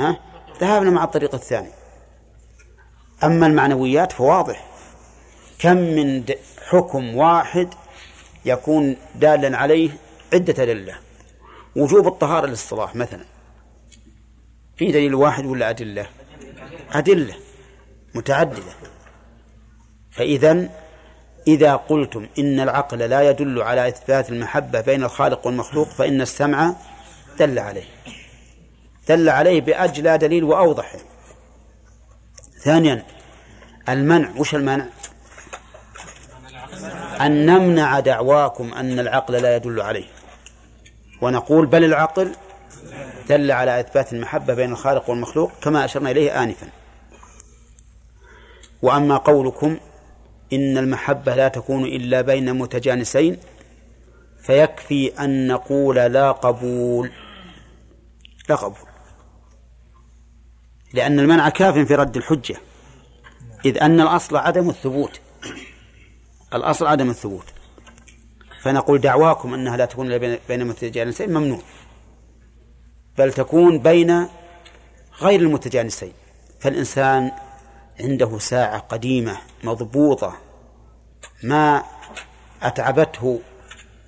ها؟ ذهبنا مع الطريق الثاني أما المعنويات فواضح. كم من حكم واحد يكون دالا عليه عدة أدلة. وجوب الطهارة للصلاة مثلا. في دليل واحد ولا أدلة؟ أدلة متعددة. فإذا إذا قلتم إن العقل لا يدل على إثبات المحبة بين الخالق والمخلوق فإن السمع دل عليه. دل عليه بأجلى دليل وأوضح ثانيا المنع وش المنع؟ أن نمنع دعواكم أن العقل لا يدل عليه. ونقول بل العقل دل على إثبات المحبة بين الخالق والمخلوق كما أشرنا إليه آنفا. وأما قولكم إن المحبة لا تكون إلا بين متجانسين فيكفي أن نقول لا قبول. لا قبول. لأن المنع كاف في رد الحجة. إذ أن الأصل عدم الثبوت. الأصل عدم الثبوت. فنقول دعواكم أنها لا تكون إلا بين متجانسين ممنوع. بل تكون بين غير المتجانسين. فالإنسان عنده ساعة قديمة مضبوطة ما أتعبته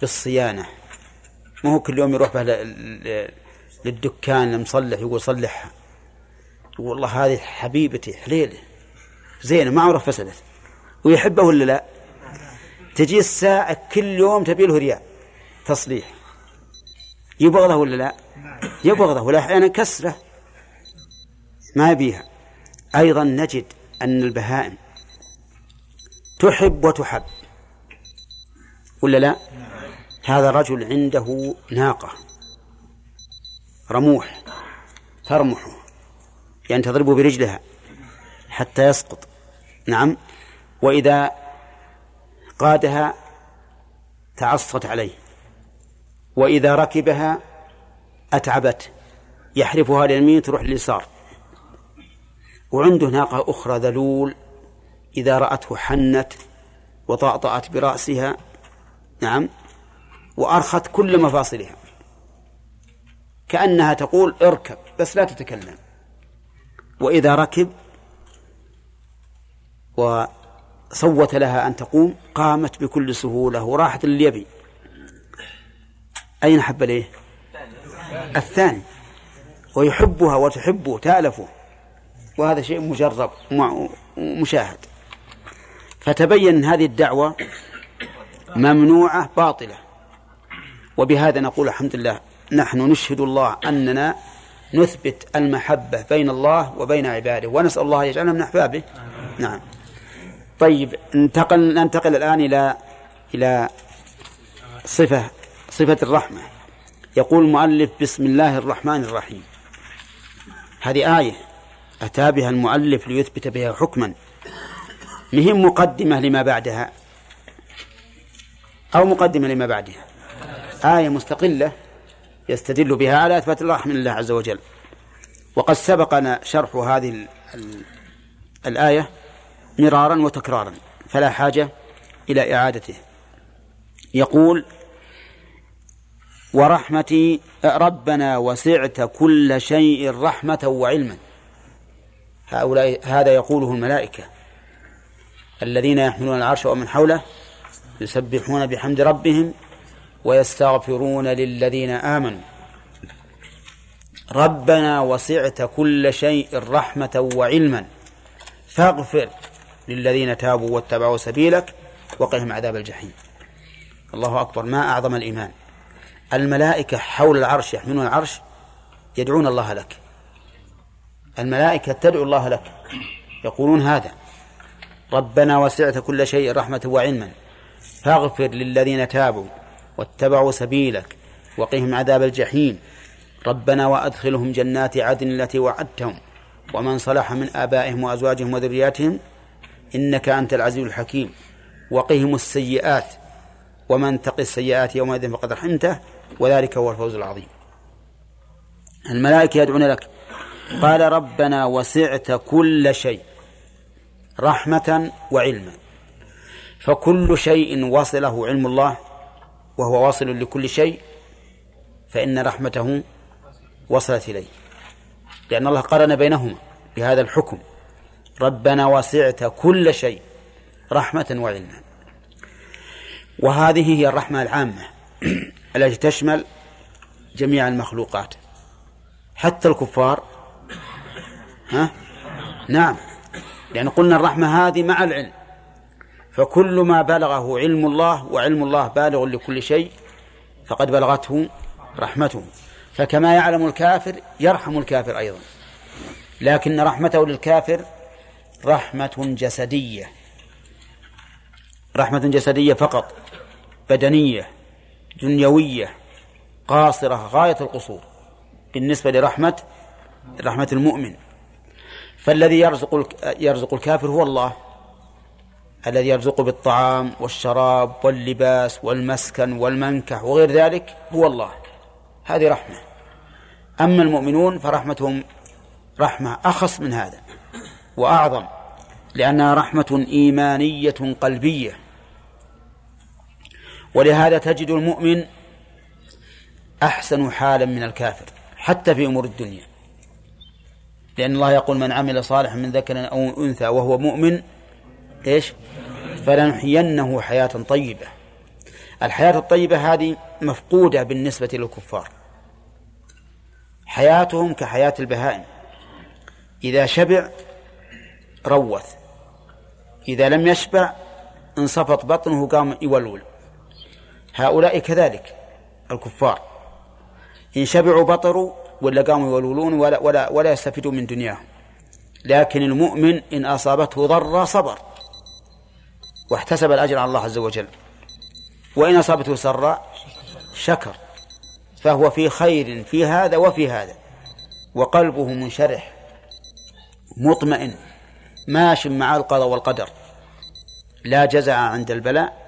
بالصيانة. ما هو كل يوم يروح به للدكان المصلح يقول صلحها يقول والله هذه حبيبتي حليلة. زينة ما عمرها فسدت. ويحبه ولا لا؟ تجي الساعة كل يوم تبي له ريال تصليح. يبغضه ولا لا؟ يبغضه ولا أحيانا كسرة. ما يبيها. أيضا نجد أن البهائم تحب وتحب. ولا لا؟ هذا رجل عنده ناقة رموح ترمح يعني تضرب برجلها حتى يسقط. نعم. وإذا قادها تعصت عليه. وإذا ركبها أتعبت. يحرفها لليمين تروح لليسار. وعنده ناقة أخرى ذلول إذا رأته حنت وطأطأت برأسها. نعم. وأرخت كل مفاصلها. كأنها تقول اركب بس لا تتكلم. وإذا ركب وصوت لها أن تقوم قامت بكل سهولة وراحت اللي يبي أين حب ليه الثاني. ويحبها وتحبه تألفه وهذا شيء مجرب ومشاهد فتبين أن هذه الدعوة ممنوعة باطلة. وبهذا نقول الحمد لله. نحن نشهد الله أننا نثبت المحبة بين الله وبين عباده ونسأل الله يجعلنا من أحبابه. نعم. طيب انتقل ننتقل الآن إلى إلى صفة صفة الرحمة. يقول المؤلف بسم الله الرحمن الرحيم. هذه آية أتى بها المؤلف ليثبت بها حكما. مهم مقدمة لما بعدها؟ أو مقدمة لما بعدها؟ آية مستقلة. يستدل بها على إثبات الرحمة لله عز وجل. وقد سبقنا شرح هذه الآية مرارا وتكرارا فلا حاجة إلى إعادته. يقول ورحمتي ربنا وسعت كل شيء رحمة وعلما. هؤلاء هذا يقوله الملائكة الذين يحملون العرش ومن حوله يسبحون بحمد ربهم ويستغفرون للذين آمنوا. ربنا وسعت كل شيء رحمة وعلما. فاغفر للذين تابوا واتبعوا سبيلك وقهم عذاب الجحيم. الله أكبر. ما أعظم الإيمان. الملائكة حول العرش يحملون العرش يدعون الله لك. الملائكة تدعو الله لك. يقولون هذا. ربنا وسعت كل شيء رحمة وعلما. فاغفر للذين تابوا واتبعوا سبيلك وقهم عذاب الجحيم. ربنا وأدخلهم جنات عدن التي وعدتهم ومن صلح من آبائهم وأزواجهم وذرياتهم إنك أنت العزيز الحكيم. وقهم السيئات ومن تقي السيئات يومئذ فقد رحمته وذلك هو الفوز العظيم. الملائكة يدعون لك. قال ربنا وسعت كل شيء رحمة وعلما. فكل شيء وصله علم الله وهو واصل لكل شيء فإن رحمته وصلت إليه. لأن الله قرن بينهما بهذا الحكم. ربنا وسعت كل شيء رحمة وعلما. وهذه هي الرحمة العامة التي تشمل جميع المخلوقات. حتى الكفار. ها؟ نعم. لأن قلنا الرحمة هذه مع العلم. فكل ما بلغه علم الله وعلم الله بالغ لكل شيء فقد بلغته رحمته. فكما يعلم الكافر يرحم الكافر أيضا. لكن رحمته للكافر رحمة جسدية. رحمة جسدية فقط. بدنية دنيوية قاصرة غاية القصور. بالنسبة لرحمة رحمة المؤمن. فالذي يرزق يرزق الكافر هو الله. الذي يرزقه بالطعام والشراب واللباس والمسكن والمنكح وغير ذلك هو الله. هذه رحمة. أما المؤمنون فرحمتهم رحمة أخص من هذا وأعظم لأنها رحمة إيمانية قلبية. ولهذا تجد المؤمن أحسن حالا من الكافر حتى في أمور الدنيا. لأن الله يقول من عمل صالحا من ذكر أو أنثى وهو مؤمن إيش؟ فلنحيينه حياة طيبة. الحياة الطيبة هذه مفقودة بالنسبة للكفار. حياتهم كحياة البهائم. إذا شبع روث. إذا لم يشبع انصفط بطنه قام يولول. هؤلاء كذلك الكفار. إن شبعوا بطروا ولا قاموا يولولون ولا ولا ولا يستفيدوا من دنياهم. لكن المؤمن إن أصابته ضرة صبر. واحتسب الأجر على الله عز وجل. وإن أصابته سراء شكر. فهو في خير في هذا وفي هذا. وقلبه منشرح مطمئن ماش مع القضاء والقدر. لا جزع عند البلاء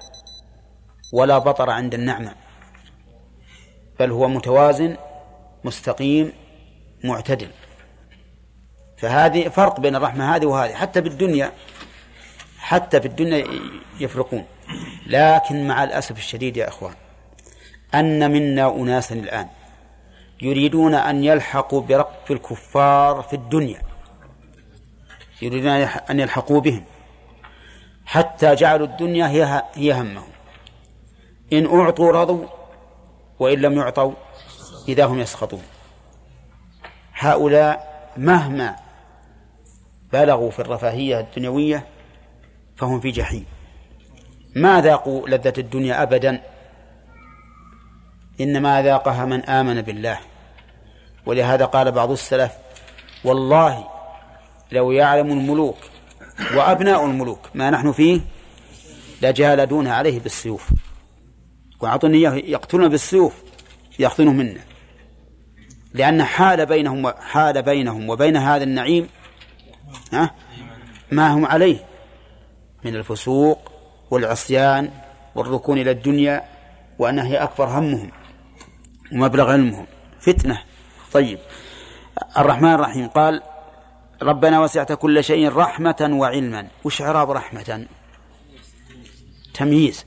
ولا بطر عند النعمة. بل هو متوازن مستقيم معتدل. فهذه فرق بين الرحمة هذه وهذه. حتى في الدنيا حتى في الدنيا يفرقون. لكن مع الأسف الشديد يا إخوان أن منا أناسا الآن يريدون أن يلحقوا برقب الكفار في الدنيا يريدون أن يلحقوا بهم. حتى جعلوا الدنيا هي هي همهم. إن أعطوا رضوا وإن لم يعطوا إذا هم يسخطون. هؤلاء مهما بلغوا في الرفاهية الدنيوية فهم في جحيم. ما ذاقوا لذة الدنيا أبدا؟ إنما ذاقها من آمن بالله. ولهذا قال بعض السلف والله لو يعلم الملوك وأبناء الملوك ما نحن فيه لجالدون عليه بالسيوف. وأعطوني إياه يقتلون بالسيوف يأخذونه منا. لأن حال بينهم حال بينهم وبين هذا النعيم ها ما هم عليه. من الفسوق والعصيان والركون إلى الدنيا وأنها هي أكبر همهم ومبلغ علمهم. فتنة. طيب. الرحمن الرحيم قال ربنا وسعت كل شيء رحمة وعلما. وش إعراب رحمة؟ تمييز.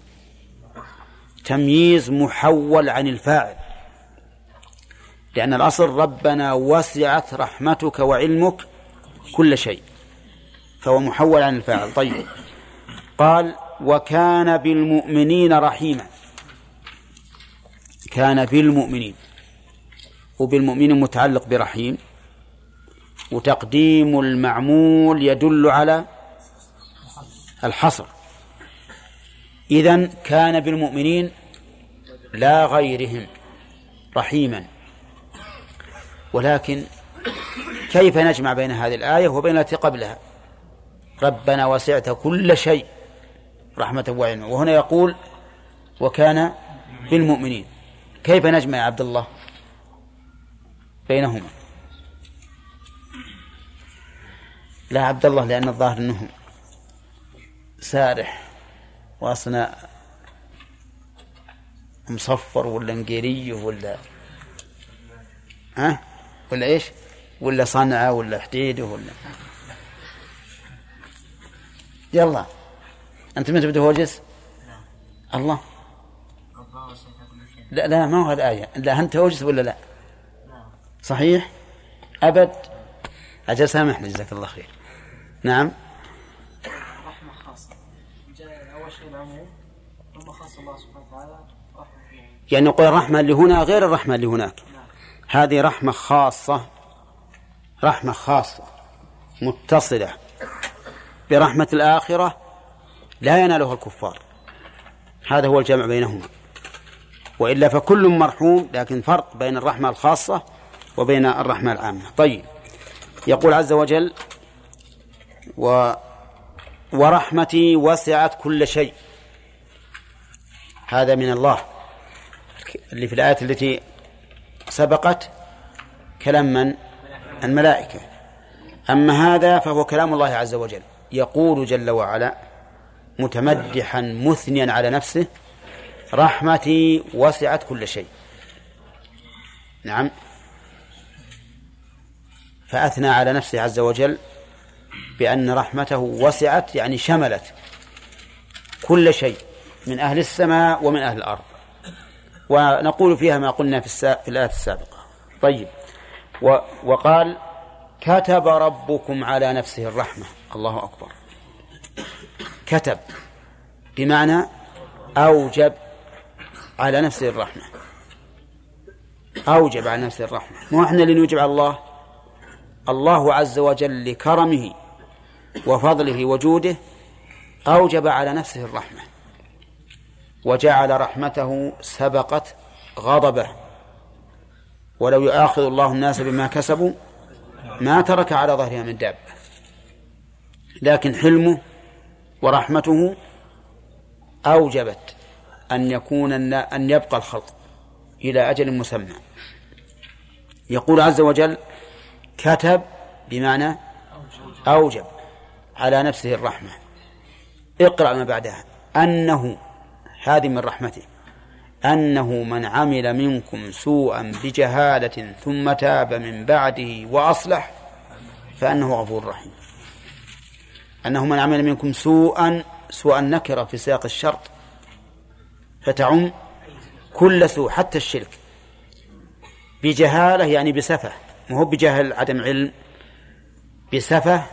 تمييز محول عن الفاعل. لأن الأصل ربنا وسعت رحمتك وعلمك كل شيء. فهو محول عن الفاعل. طيب. قال وكان بالمؤمنين رحيما. كان بالمؤمنين. وبالمؤمنين متعلق برحيم. وتقديم المعمول يدل على الحصر. إذن كان بالمؤمنين لا غيرهم رحيما. ولكن كيف نجمع بين هذه الآية وبين التي قبلها؟ ربنا وسعت كل شيء رحمة وعلما وهنا يقول وكان بالمؤمنين. كيف نجمع يا عبد الله بينهما؟ لا عبد الله لأن الظاهر أنه سارح وأصنع مصفر ولا نقيري ولا ها؟ ولا إيش؟ ولا صنعة ولا حديده ولا يلا. أنت من تبدأ هوجس الله. لا لا ما هو الآية لا أنت هوجس ولا لا؟ صحيح؟ أبد؟ أجل سامحنا جزاك الله خير. نعم. رحمة خاصة. أول شيء العموم. ثم خاص الله سبحانه وتعالى. يعني نقول الرحمة اللي هنا غير الرحمة اللي هناك. هذه رحمة خاصة. رحمة خاصة. متصلة. برحمة الآخرة لا ينالها الكفار. هذا هو الجمع بينهما. وإلا فكل مرحوم لكن فرق بين الرحمة الخاصة وبين الرحمة العامة. طيب يقول عز وجل و ورحمتي وسعت كل شيء. هذا من الله. اللي في الآية التي سبقت كلام من؟ الملائكة. أما هذا فهو كلام الله عز وجل. يقول جل وعلا متمدحا مثنيا على نفسه. رحمتي وسعت كل شيء. نعم. فأثنى على نفسه عز وجل بأن رحمته وسعت يعني شملت كل شيء من أهل السماء ومن أهل الأرض. ونقول فيها ما قلنا في, في الآية السابقة. طيب. و وقال كتب ربكم على نفسه الرحمة. الله أكبر. كتب بمعنى أوجب على نفسه الرحمة. أوجب على نفسه الرحمة. مو إحنا اللي نوجب على الله؟ الله عز وجل لكرمه وفضله وجوده أوجب على نفسه الرحمة. وجعل رحمته سبقت غضبه. ولو يؤاخذ الله الناس بما كسبوا ما ترك على ظهرها من دابة. لكن حلمه ورحمته أوجبت أن يكون أن يبقى الخلق إلى أجل مسمى. يقول عز وجل كتب بمعنى أوجب على نفسه الرحمة. اقرأ ما بعدها. أنه هذه من رحمته. أنه من عمل منكم سوءا بجهالة ثم تاب من بعده وأصلح فأنه غفور رحيم. أنه من عمل منكم سوءا سوءا نكرة في سياق الشرط فتعم كل سوء حتى الشرك. بجهالة يعني بسفة ما هو بجهل عدم علم بسفة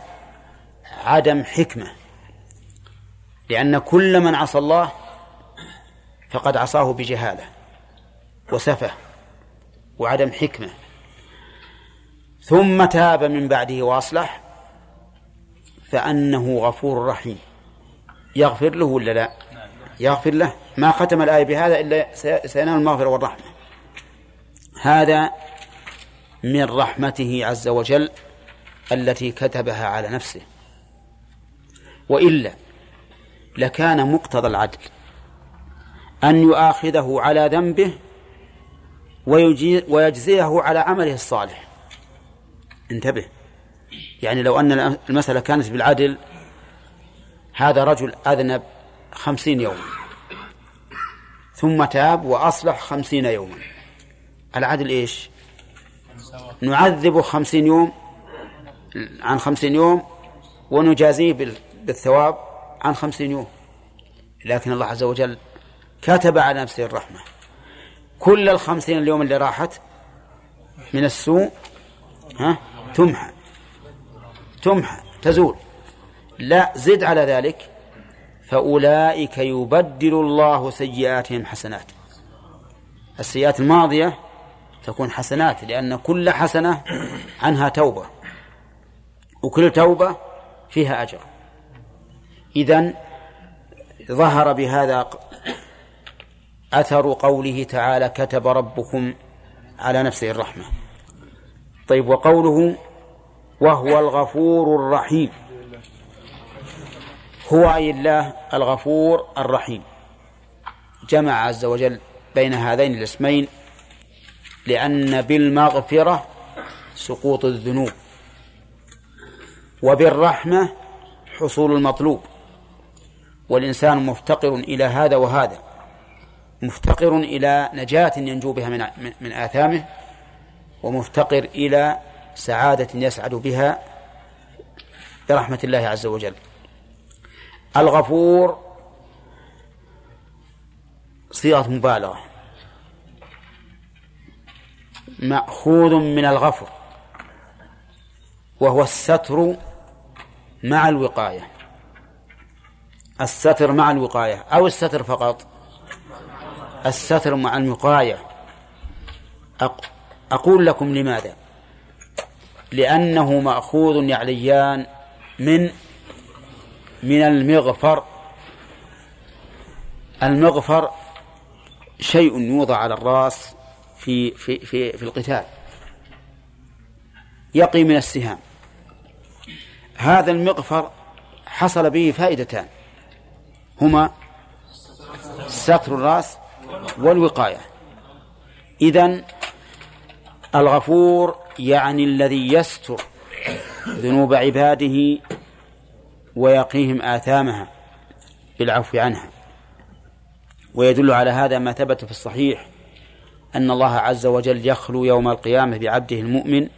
عدم حكمة. لأن كل من عصى الله فقد عصاه بجهالة وسفة وعدم حكمة. ثم تاب من بعده وأصلح فأنه غفور رحيم. يغفر له ولا لا؟ يغفر له. ما ختم الآية بهذا إلا سينال المغفرة والرحمة. هذا من رحمته عز وجل التي كتبها على نفسه. وإلا لكان مقتضى العدل أن يؤاخذه على ذنبه ويجزيه على عمله الصالح. انتبه. يعني لو أن المسألة كانت بالعدل هذا رجل أذنب خمسين يوما ثم تاب وأصلح خمسين يوما. العدل إيش؟ نعذبه خمسين يوم عن خمسين يوم ونجازيه بالثواب عن خمسين يوم. لكن الله عز وجل كتب على نفسه الرحمة. كل الخمسين اليوم اللي راحت من السوء ها تمحى. تمحى تزول. لا زد على ذلك فأولئك يبدل الله سيئاتهم حسنات. السيئات الماضية تكون حسنات لأن كل حسنة عنها توبة وكل توبة فيها أجر. إذن ظهر بهذا أثر قوله تعالى كتب ربكم على نفسه الرحمة طيب وقوله وهو الغفور الرحيم. هو أي الله الغفور الرحيم. جمع عز وجل بين هذين الاسمين لأن بالمغفرة سقوط الذنوب وبالرحمة حصول المطلوب. والإنسان مفتقر إلى هذا وهذا مفتقر إلى نجاة ينجو بها من من آثامه ومفتقر إلى سعادة يسعد بها برحمة الله عز وجل. الغفور صيغة مبالغة. مأخوذ من الغفر وهو الستر مع الوقاية. الستر مع الوقاية أو الستر فقط. الستر مع الوقاية. أقول لكم لماذا؟ لأنه مأخوذ يعليان من من المغفر. المغفر شيء يوضع على الرأس في في في في القتال. يقي من السهام. هذا المغفر حصل به فائدتان. هما ستر الرأس والوقاية. إذن الغفور يعني الذي يستر ذنوب عباده ويقيهم آثامها بالعفو عنها. ويدل على هذا ما ثبت في الصحيح أن الله عز وجل يخلو يوم القيامة بعبده المؤمن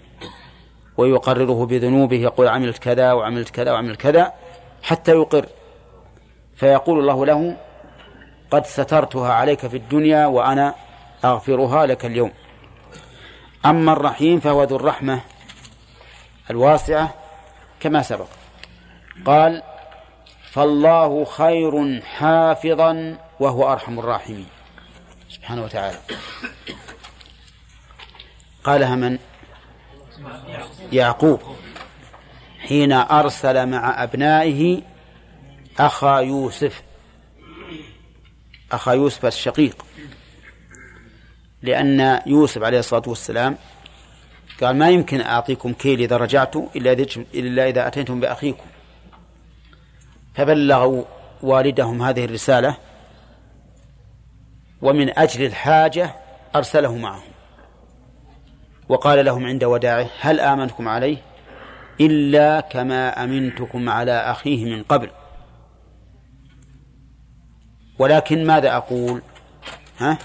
ويقرره بذنوبه يقول عملت كذا وعملت كذا وعملت كذا حتى يقر. فيقول الله له قد سترتها عليك في الدنيا وأنا أغفرها لك اليوم. أما الرحيم فهو ذو الرحمة الواسعة كما سبق. قال فالله خير حافظا وهو أرحم الراحمين. سبحانه وتعالى. قالها من؟ يعقوب. حين أرسل مع أبنائه أخا يوسف أخا يوسف الشقيق. لأن يوسف عليه الصلاة والسلام قال ما يمكن أعطيكم كيل إذا رجعت إلا إذا أتيتم بأخيكم. فبلغوا والدهم هذه الرسالة ومن أجل الحاجة أرسله معهم. وقال لهم عند وداعه هل آمنكم عليه؟ إلا كما أمنتكم على أخيه من قبل. ولكن ماذا أقول؟ ها؟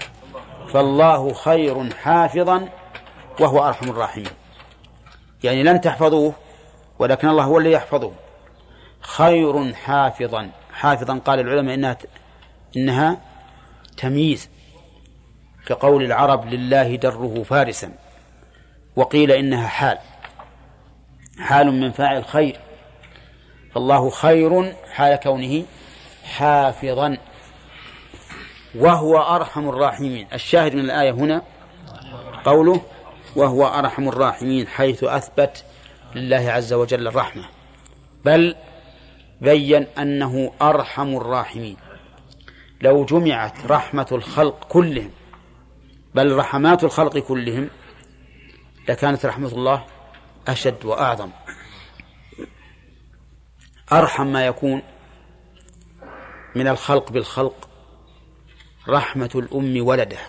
فالله خير حافظا وهو أرحم الراحمين. يعني لن تحفظوه ولكن الله هو الذي يحفظه. خير حافظا. حافظا قال العلماء إنها إنها تمييز. كقول العرب لله دره فارسا. وقيل إنها حال. حال من فاعل خير. فالله خير حال كونه حافظا. وهو أرحم الراحمين. الشاهد من الآية هنا قوله وهو أرحم الراحمين حيث أثبت لله عز وجل الرحمة. بل بين أنه أرحم الراحمين. لو جمعت رحمة الخلق كلهم بل رحمات الخلق كلهم لكانت رحمة الله أشد وأعظم. أرحم ما يكون من الخلق بالخلق رحمة الأم ولدها.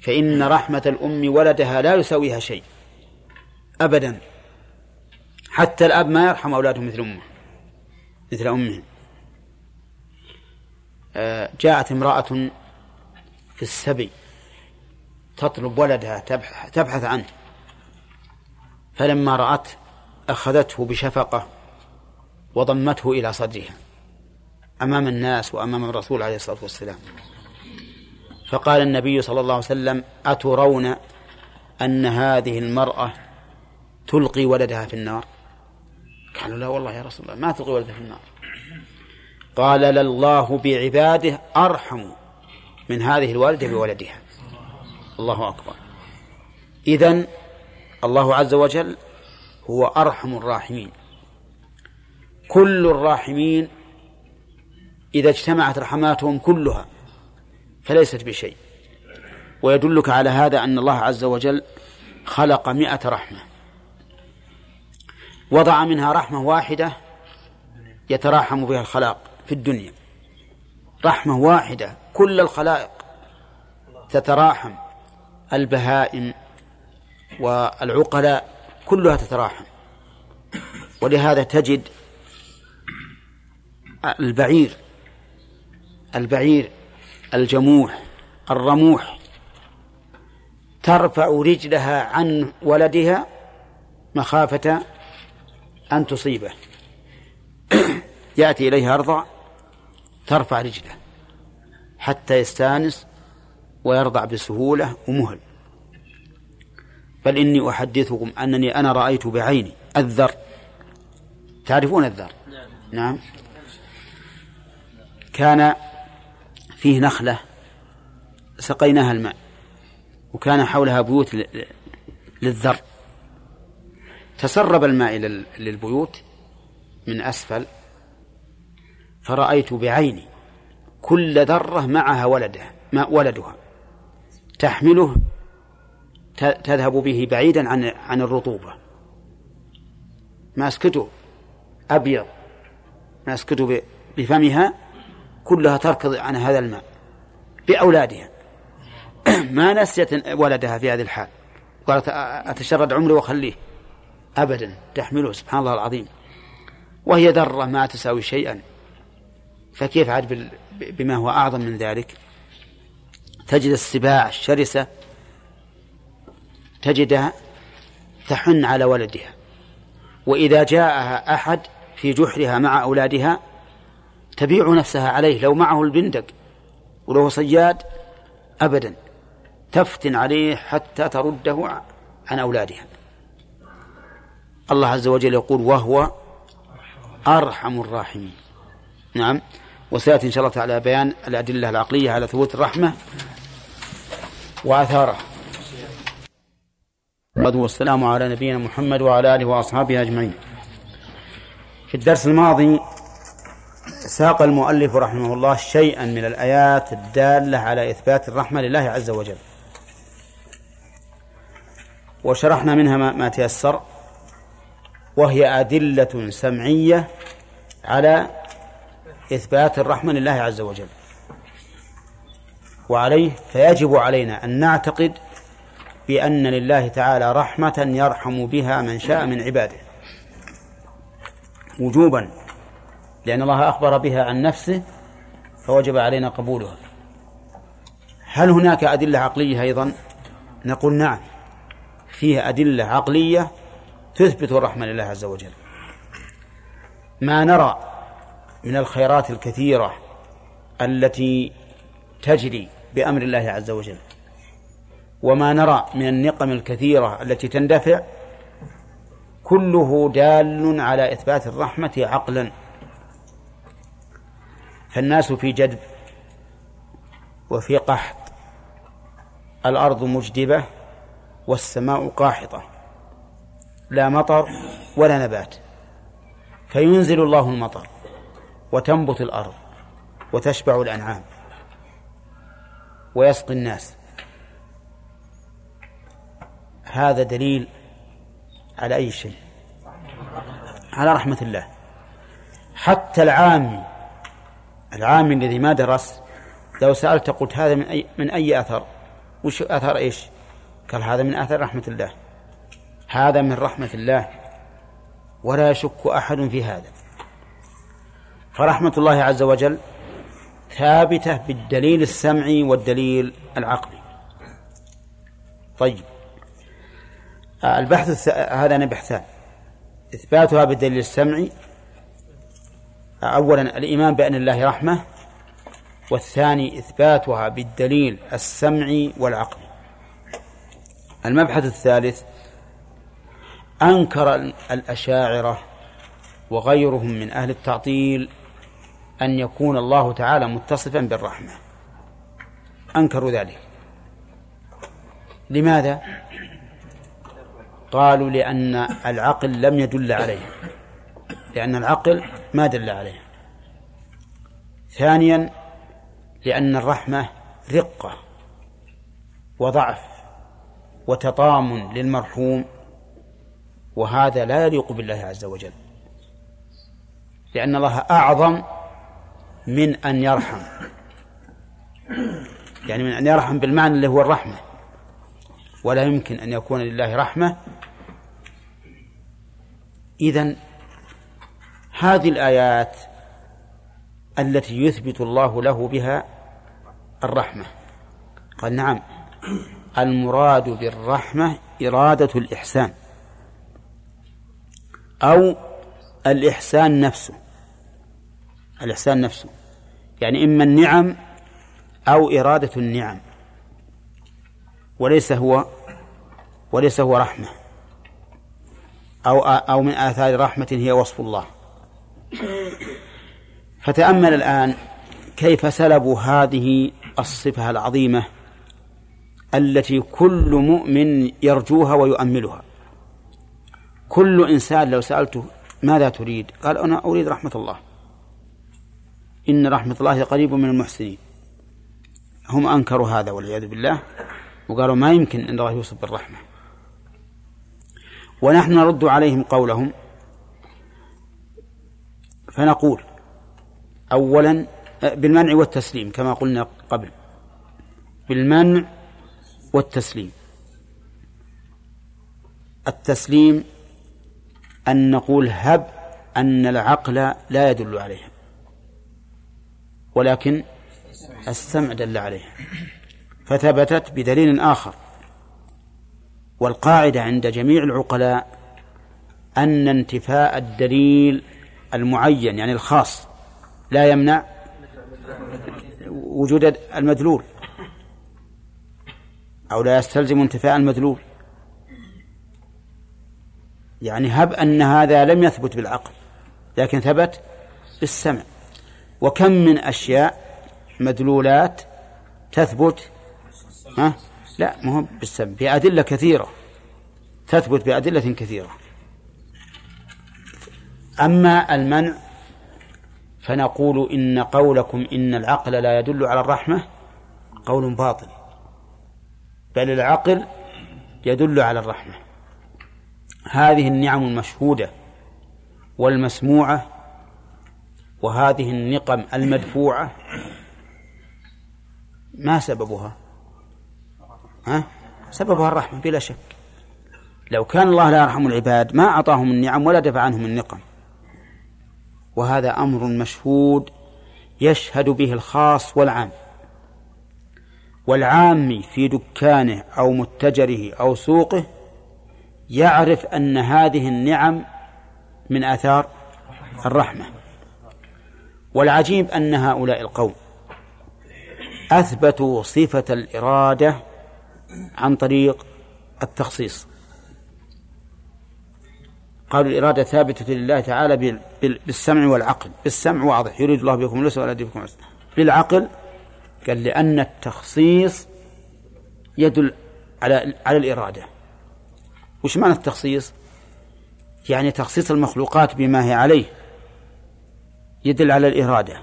فإن رحمة الأم ولدها لا يساويها شيء. أبدا. حتى الأب ما يرحم أولاده مثل أمه مثل أمهم آه، جاءت امرأة في السبي تطلب ولدها تبحث عنه. فلما رأت أخذته بشفقة وضمته إلى صدرها. أمام الناس وأمام الرسول عليه الصلاة والسلام. فقال النبي صلى الله عليه وسلم أترون أن هذه المرأة تلقي ولدها في النار؟ قالوا لا والله يا رسول الله ما تلقي ولدها في النار. قال لله بعباده أرحم من هذه الوالدة بولدها. الله أكبر. إذن الله عز وجل هو أرحم الراحمين. كل الراحمين إذا اجتمعت رحماتهم كلها فليست بشيء. ويدلك على هذا أن الله عز وجل خلق مئة رحمة. وضع منها رحمة واحدة يتراحم بها الخلاق في الدنيا. رحمة واحدة كل الخلائق تتراحم. البهائم والعقلاء كلها تتراحم. ولهذا تجد البعير البعير الجموح الرموح. ترفع رجلها عن ولدها مخافة أن تصيبه. يأتي إليها أرضع ترفع رجله حتى يستانس ويرضع بسهولة ومهل. بل إني أحدثكم أنني أنا رأيت بعيني الذر. تعرفون الذر؟ نعم. كان فيه نخلة سقيناها الماء وكان حولها بيوت للذر. تسرب الماء للبيوت من أسفل فرأيت بعيني كل ذرة معها ولدها ما ولدها. تحمله تذهب به بعيدا عن عن الرطوبة. ماسكته أبيض. ماسكته بفمها كلها تركض عن هذا الماء بأولادها. ما نسيت ولدها في هذه الحال. قالت أتشرد عمري وأخليه. أبدا. تحمله. سبحان الله العظيم. وهي ذرة ما تساوي شيئا. فكيف عاد بما هو أعظم من ذلك؟ تجد السباع الشرسة تجدها تحن على ولدها. وإذا جاءها أحد في جحرها مع أولادها تبيع نفسها عليه لو معه البندق ولو صياد أبدا. تفتن عليه حتى ترده عن أولادها. الله عز وجل يقول وهو أرحم الراحمين. نعم. وسيأتي إن شاء الله تعالى بيان الأدلة العقلية على ثبوت الرحمة وآثارها والسلام على نبينا محمد وعلى آله وأصحابه أجمعين. في الدرس الماضي ساق المؤلف رحمه الله شيئا من الآيات الدالة على إثبات الرحمة لله عز وجل. وشرحنا منها ما تيسر. وهي أدلة سمعية على إثبات الرحمة لله عز وجل. وعليه فيجب علينا أن نعتقد بأن لله تعالى رحمة يرحم بها من شاء من عباده. وجوبا لأن الله أخبر بها عن نفسه فوجب علينا قبولها. هل هناك أدلة عقلية أيضا؟ نقول نعم فيها أدلة عقلية تثبت الرحمة لله عز وجل. ما نرى من الخيرات الكثيرة التي تجري بأمر الله عز وجل وما نرى من النقم الكثيرة التي تندفع كله دال على إثبات الرحمة عقلا. فالناس في جدب وفي قحط. الأرض مجدبة والسماء قاحطة. لا مطر ولا نبات. فينزل الله المطر وتنبت الأرض وتشبع الأنعام ويسقي الناس. هذا دليل على أي شيء؟ على رحمة الله. حتى العامي العامي الذي ما درس لو سألت قلت هذا من أي من أي أثر؟ وش أثر إيش؟ قال هذا من أثر رحمة الله. هذا من رحمة الله. ولا يشك أحد في هذا. فرحمة الله عز وجل ثابتة بالدليل السمعي والدليل العقلي. طيب. البحث الث... هذا بحثان إثباتها بالدليل السمعي أولا الإيمان بأن الله رحمة والثاني إثباتها بالدليل السمعي والعقلي المبحث الثالث أنكر الأشاعرة وغيرهم من أهل التعطيل أن يكون الله تعالى متصفا بالرحمة. أنكروا ذلك. لماذا؟ قالوا لأن العقل لم يدل عليه. لأن العقل ما دل عليه ثانيا لأن الرحمة رقة وضعف وتطام للمرحوم وهذا لا يليق بالله عز وجل. لأن الله أعظم من أن يرحم. يعني من أن يرحم بالمعنى اللي هو الرحمة. ولا يمكن أن يكون لله رحمة. إذن هذه الآيات التي يثبت الله له بها الرحمة. قال نعم. المراد بالرحمة إرادة الإحسان. أو الإحسان نفسه. الإحسان نفسه. يعني إما النعم أو إرادة النعم. وليس هو وليس هو رحمة. أو أو من آثار رحمة هي وصف الله. فتأمل الآن كيف سلبوا هذه الصفة العظيمة التي كل مؤمن يرجوها ويؤملها. كل إنسان لو سألته ماذا تريد؟ قال أنا أريد رحمة الله. إن رحمة الله قريب من المحسنين. هم أنكروا هذا والعياذ بالله. وقالوا ما يمكن أن الله يوصف بالرحمة. ونحن نرد عليهم قولهم. فنقول أولا بالمنع والتسليم كما قلنا قبل. بالمنع والتسليم. التسليم أن نقول هب أن العقل لا يدل عليها ولكن السمع دل عليها. فثبتت بدليل آخر. والقاعدة عند جميع العقلاء أن انتفاء الدليل المعين يعني الخاص لا يمنع وجود المدلول أو لا يستلزم انتفاء المدلول. يعني هب أن هذا لم يثبت بالعقل لكن ثبت بالسمع. وكم من أشياء مدلولات تثبت ها؟ لا ما هو بالسمع بأدلة كثيرة تثبت بأدلة كثيرة. أما المنع فنقول إن قولكم إن العقل لا يدل على الرحمة قول باطل بل العقل يدل على الرحمة. هذه النعم المشهودة والمسموعة وهذه النقم المدفوعة ما سببها؟ ها؟ سببها الرحمة بلا شك. لو كان الله لا يرحم العباد ما أعطاهم النعم ولا دفع عنهم النقم. وهذا أمر مشهود يشهد به الخاص والعام. والعام في دكانه أو متجره أو سوقه يعرف أن هذه النعم من آثار الرحمة. والعجيب أن هؤلاء القوم أثبتوا صفة الإرادة عن طريق التخصيص. قالوا الإرادة ثابتة لله تعالى بالسمع والعقل. بالسمع واضح. يريد الله بكم اليسر ولا بكم العسر. بالعقل. قال لأن التخصيص يدل على على الإرادة. وش معنى التخصيص؟ يعني تخصيص المخلوقات بما هي عليه. يدل على الإرادة.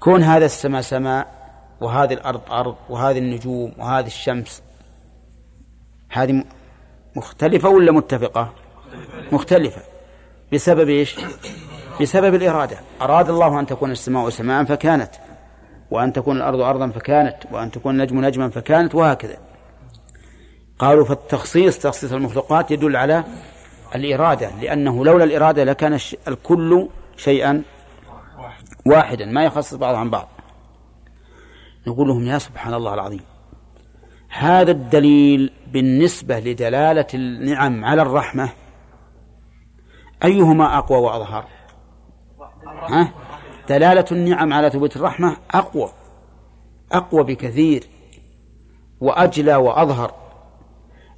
كون هذا السماء سماء وهذه الأرض أرض وهذه النجوم وهذه الشمس هذه مختلفة ولا متفقة؟ مختلفة. بسبب إيش؟ بسبب الإرادة. أراد الله أن تكون السماء سماء فكانت وأن تكون الأرض أرضا فكانت وأن تكون النجم نجما فكانت وهكذا. قالوا فالتخصيص تخصيص المخلوقات يدل على الإرادة لأنه لولا الإرادة لكان الكل شيئا واحدا ما يخصص بعض عن بعض. نقول لهم يا سبحان الله العظيم هذا الدليل بالنسبة لدلالة النعم على الرحمة أيهما أقوى وأظهر؟ ها؟ دلالة النعم على ثبوت الرحمة أقوى أقوى بكثير وأجلى وأظهر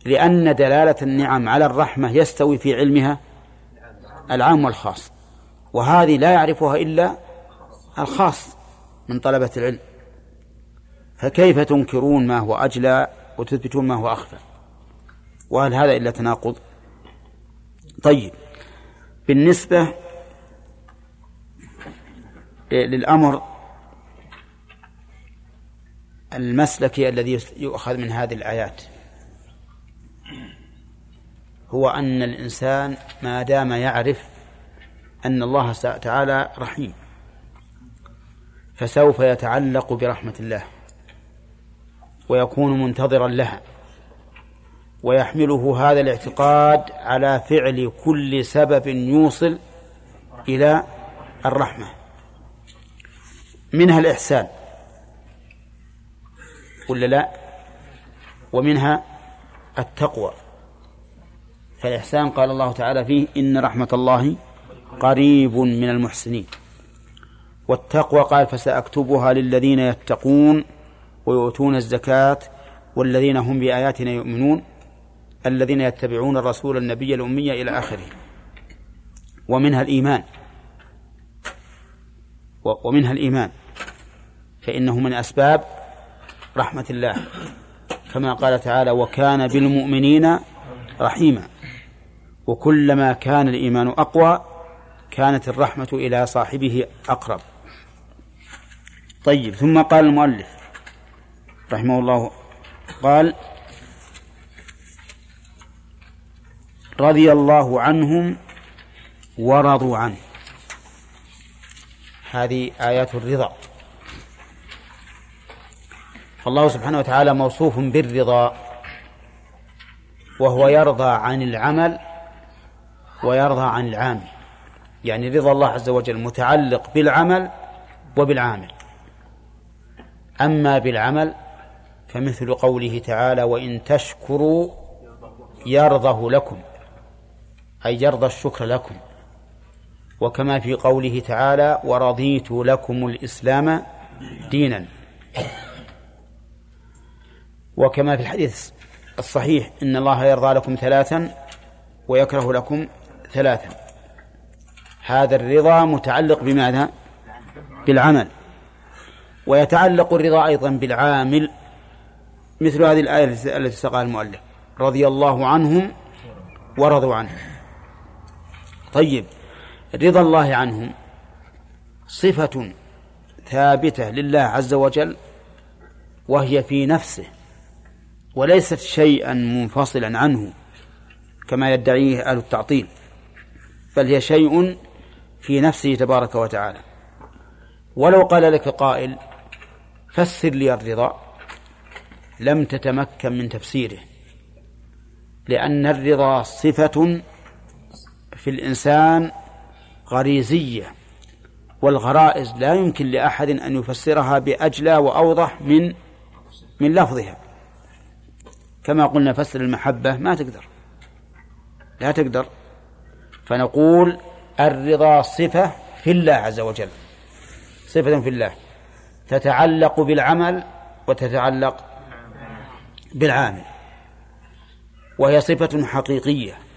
لأن دلالة النعم على الرحمة يستوي في علمها العام والخاص وهذه لا يعرفها إلا الخاص من طلبة العلم. فكيف تنكرون ما هو أجلى وتثبتون ما هو أخفى؟ وهل هذا إلا تناقض؟ طيب بالنسبة للأمر المسلكي الذي يؤخذ من هذه الآيات هو أن الإنسان ما دام يعرف أن الله تعالى رحيم فسوف يتعلق برحمة الله ويكون منتظرا لها. ويحمله هذا الاعتقاد على فعل كل سبب يوصل إلى الرحمة. منها الإحسان. ولا لا؟ ومنها التقوى. فالإحسان قال الله تعالى فيه إن رحمة الله قريب من المحسنين. والتقوى قال فسأكتبها للذين يتقون ويؤتون الزكاة والذين هم بآياتنا يؤمنون. الذين يتبعون الرسول النبي الأمي إلى آخره. ومنها الإيمان. ومنها الإيمان. فإنه من أسباب رحمة الله. كما قال تعالى وكان بالمؤمنين رحيما. وكلما كان الإيمان أقوى كانت الرحمة إلى صاحبه أقرب. طيب ثم قال المؤلف رحمه الله قال رضي الله عنهم ورضوا عنه. هذه آيات الرضا. فالله سبحانه وتعالى موصوف بالرضا وهو يرضى عن العمل ويرضى عن العامل. يعني رضا الله عز وجل متعلق بالعمل وبالعامل. أما بالعمل فمثل قوله تعالى وإن تشكروا يرضه لكم. أي يرضى الشكر لكم. وكما في قوله تعالى ورضيت لكم الإسلام دينا. وكما في الحديث الصحيح إن الله يرضى لكم ثلاثا ويكره لكم ثلاثا. هذا الرضا متعلق بماذا؟ بالعمل. ويتعلق الرضا أيضا بالعامل مثل هذه الآية التي سقاها المؤلف. رضي الله عنهم ورضوا عنه. طيب رضا الله عنهم. صفة ثابتة لله عز وجل وهي في نفسه وليست شيئا منفصلا عنه كما يدعيه أهل التعطيل بل هي شيء في نفسه تبارك وتعالى. ولو قال لك قائل فسر لي الرضا لم تتمكن من تفسيره لأن الرضا صفة في الإنسان غريزية والغرائز لا يمكن لأحد أن يفسرها بأجلى وأوضح من من لفظها. كما قلنا فسر المحبة ما تقدر. لا تقدر. فنقول الرضا صفة في الله عز وجل. صفة في الله. تتعلق بالعمل وتتعلق بالعامل. وهي صفة حقيقية.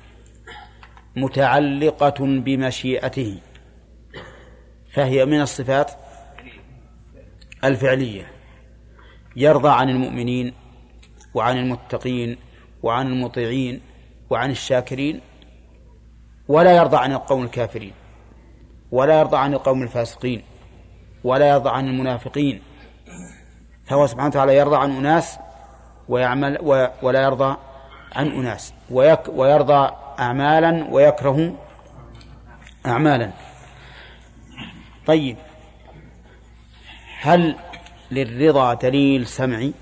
متعلقة بمشيئته. فهي من الصفات الفعلية. يرضى عن المؤمنين وعن المتقين وعن المطيعين وعن الشاكرين ولا يرضى عن القوم الكافرين ولا يرضى عن القوم الفاسقين ولا يرضى عن المنافقين. فهو سبحانه وتعالى يرضى عن أناس ويعمل ولا يرضى عن أناس ويرضى أعمالا ويكره أعمالا. طيب. هل للرضا دليل سمعي؟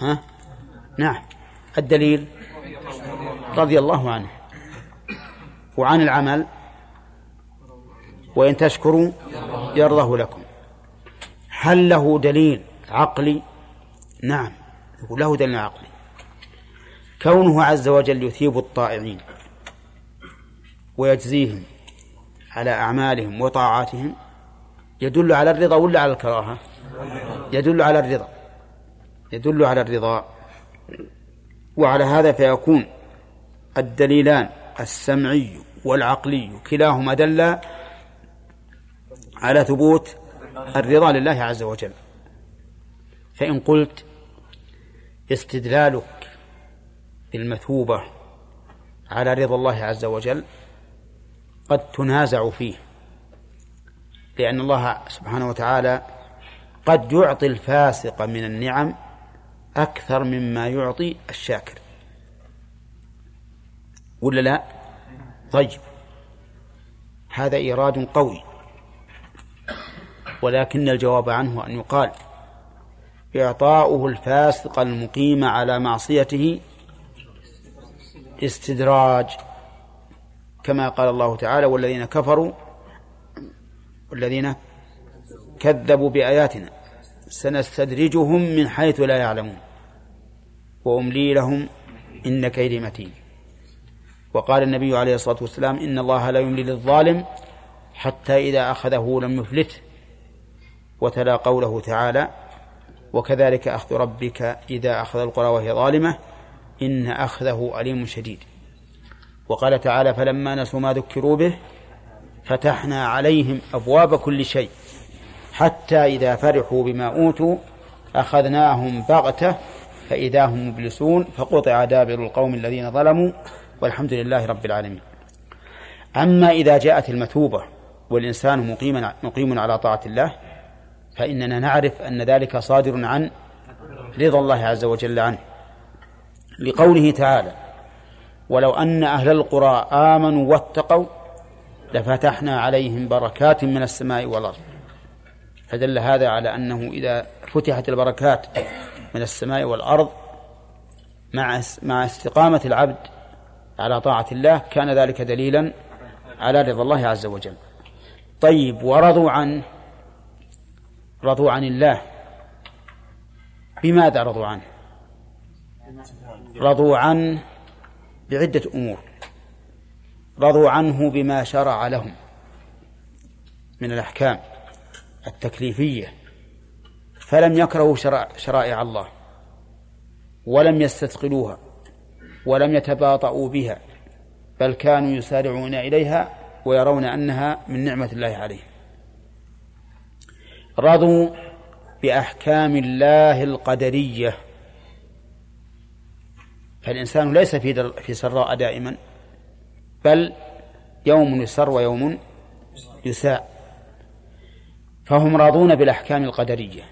ها؟ نعم. الدليل رضي الله عنه. وعن العمل. وإن تشكروا يرضه لكم. هل له دليل عقلي؟ نعم. له دليل عقلي. كونه عز وجل يثيب الطائعين ويجزيهم على أعمالهم وطاعاتهم يدل على الرضا ولا على الكراهة؟ يدل على الرضا. يدل على الرضا. وعلى هذا فيكون الدليلان السمعي والعقلي كلاهما دل على ثبوت الرضا لله عز وجل. فإن قلت استدلالك بالمثوبة على رضا الله عز وجل قد تنازع فيه لأن الله سبحانه وتعالى قد يعطي الفاسق من النعم أكثر مما يعطي الشاكر. ولا لا؟ طيب. هذا إيراد قوي. ولكن الجواب عنه أن يقال إعطاؤه الفاسق المقيم على معصيته استدراج كما قال الله تعالى والذين كفروا والذين كذبوا بآياتنا سنستدرجهم من حيث لا يعلمون وأملي لهم إن كيدي متين وقال النبي عليه الصلاة والسلام إن الله لا يملي للظالم حتى إذا أخذه لم يفلته وتلا قوله تعالى وكذلك أخذ ربك إذا أخذ القرى وهي ظالمة إن أخذه أليم شديد. وقال تعالى فلما نسوا ما ذكروا به فتحنا عليهم أبواب كل شيء حتى إذا فرحوا بما أوتوا أخذناهم بغتة فإذا هم مبلسون فقطع دابر القوم الذين ظلموا والحمد لله رب العالمين. أما إذا جاءت المثوبة والإنسان مقيم مقيم على طاعة الله فإننا نعرف أن ذلك صادر عن رضا الله عز وجل عنه. لقوله تعالى ولو أن أهل القرى آمنوا واتقوا لفتحنا عليهم بركات من السماء والأرض. فدل هذا على أنه إذا فتحت البركات من السماء والأرض مع مع استقامة العبد على طاعة الله كان ذلك دليلا على رضا الله عز وجل. طيب ورضوا عنه رضوا عن الله بماذا رضوا عنه؟ رضوا عنه بعدة أمور. رضوا عنه بما شرع لهم من الأحكام التكليفية. فلم يكرهوا شرائع الله ولم يستثقلوها ولم يتباطؤوا بها بل كانوا يسارعون إليها ويرون أنها من نعمة الله عليهم. رضوا بأحكام الله القدرية. فالإنسان ليس في في سراء دائما بل يوم يسر ويوم يساء. فهم راضون بالأحكام القدرية.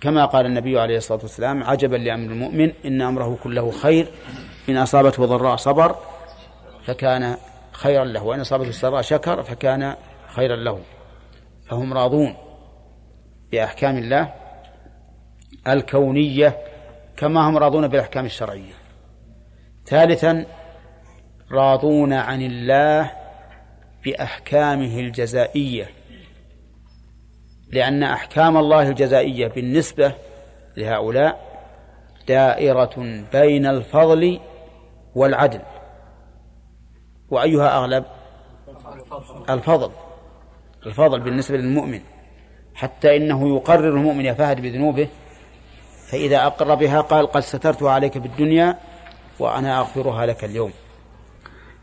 كما قال النبي عليه الصلاة والسلام عجبا لأمر المؤمن إن أمره كله خير إن أصابته ضراء صبر فكان خيرا له وإن أصابته السراء شكر فكان خيرا له. فهم راضون بأحكام الله الكونية كما هم راضون بالأحكام الشرعية. ثالثا راضون عن الله بأحكامه الجزائية. لأن أحكام الله الجزائية بالنسبة لهؤلاء دائرة بين الفضل والعدل. وأيها أغلب الفضل الفضل بالنسبة للمؤمن. حتى إنه يقرر المؤمن يا فهد بذنوبه فإذا أقر بها قال قد سترتها عليك في الدنيا وأنا أغفرها لك اليوم.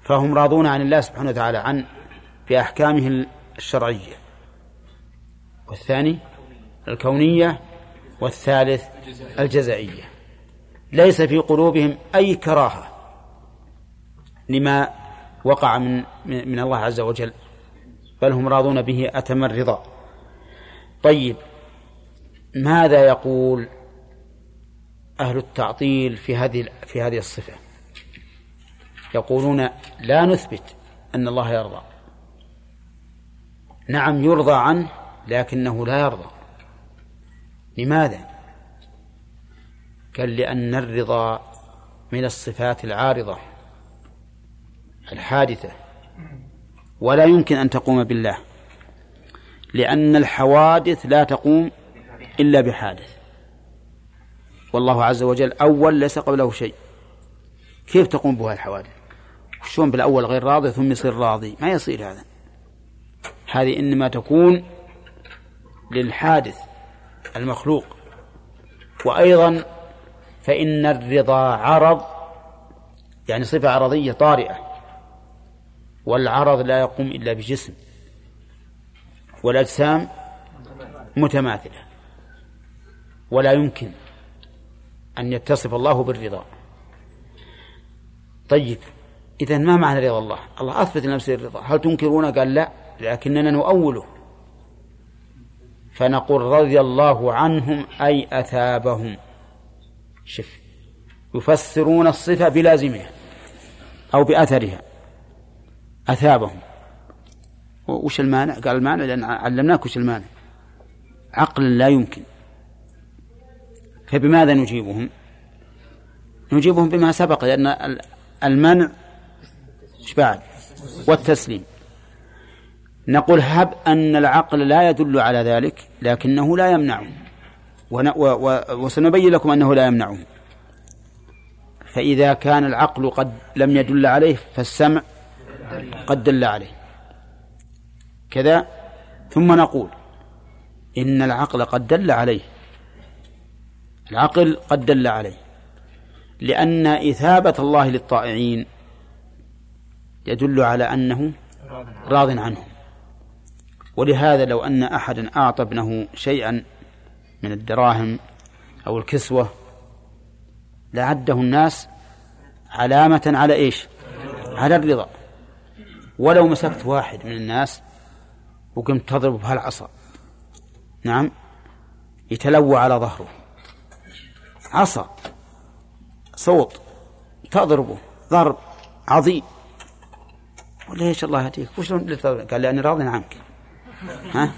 فهم راضون عن الله سبحانه وتعالى عن بأحكامه الشرعية. والثاني الكونية والثالث الجزائية. ليس في قلوبهم أي كراهة لما وقع من من الله عز وجل بل هم راضون به أتم الرضا. طيب ماذا يقول أهل التعطيل في هذه في هذه الصفة. يقولون لا نثبت أن الله يرضى. نعم يرضى عنه لكنه لا يرضى. لماذا؟ قال لأن الرضا من الصفات العارضة الحادثة. ولا يمكن أن تقوم بالله لأن الحوادث لا تقوم إلا بحادث. والله عز وجل أول ليس قبله شيء. كيف تقوم بها الحوادث؟ شلون بالأول غير راضي ثم يصير راضي؟ ما يصير هذا. هذه إنما تكون للحادث المخلوق. وأيضا فإن الرضا عرض يعني صفة عرضية طارئة. والعرض لا يقوم إلا بجسم. والأجسام متماثلة. ولا يمكن. أن يتصف الله بالرضا. طيب إذا ما معنى رضا الله؟ الله أثبت لنفسه الرضا. هل تنكرون؟ قال لا لكننا نؤوله. فنقول رضي الله عنهم أي أثابهم. شف يفسرون الصفة بلازمها أو بأثرها. أثابهم. وش المانع؟ قال المانع لأن علمناك وش المانع. عقل لا يمكن. فبماذا نجيبهم؟ نجيبهم بما سبق لأن المنع إيش بعد؟ والتسليم. نقول هب أن العقل لا يدل على ذلك لكنه لا يمنعه. وسنبين لكم أنه لا يمنعه. فإذا كان العقل قد لم يدل عليه فالسمع قد دل عليه. كذا. ثم نقول إن العقل قد دل عليه. العقل قد دل عليه. لأن إثابة الله للطائعين يدل على أنه راض عنهم. ولهذا لو أن أحدا أعطى ابنه شيئا من الدراهم أو الكسوة لعده الناس علامة على إيش؟ على الرضا. ولو مسكت واحد من الناس وقمت تضرب بهالعصا. نعم؟ يتلوى على ظهره. عصا صوت تضربه ضرب عظيم. ولا إيش الله يهديك؟ وش قال لأني راض عنك. ها؟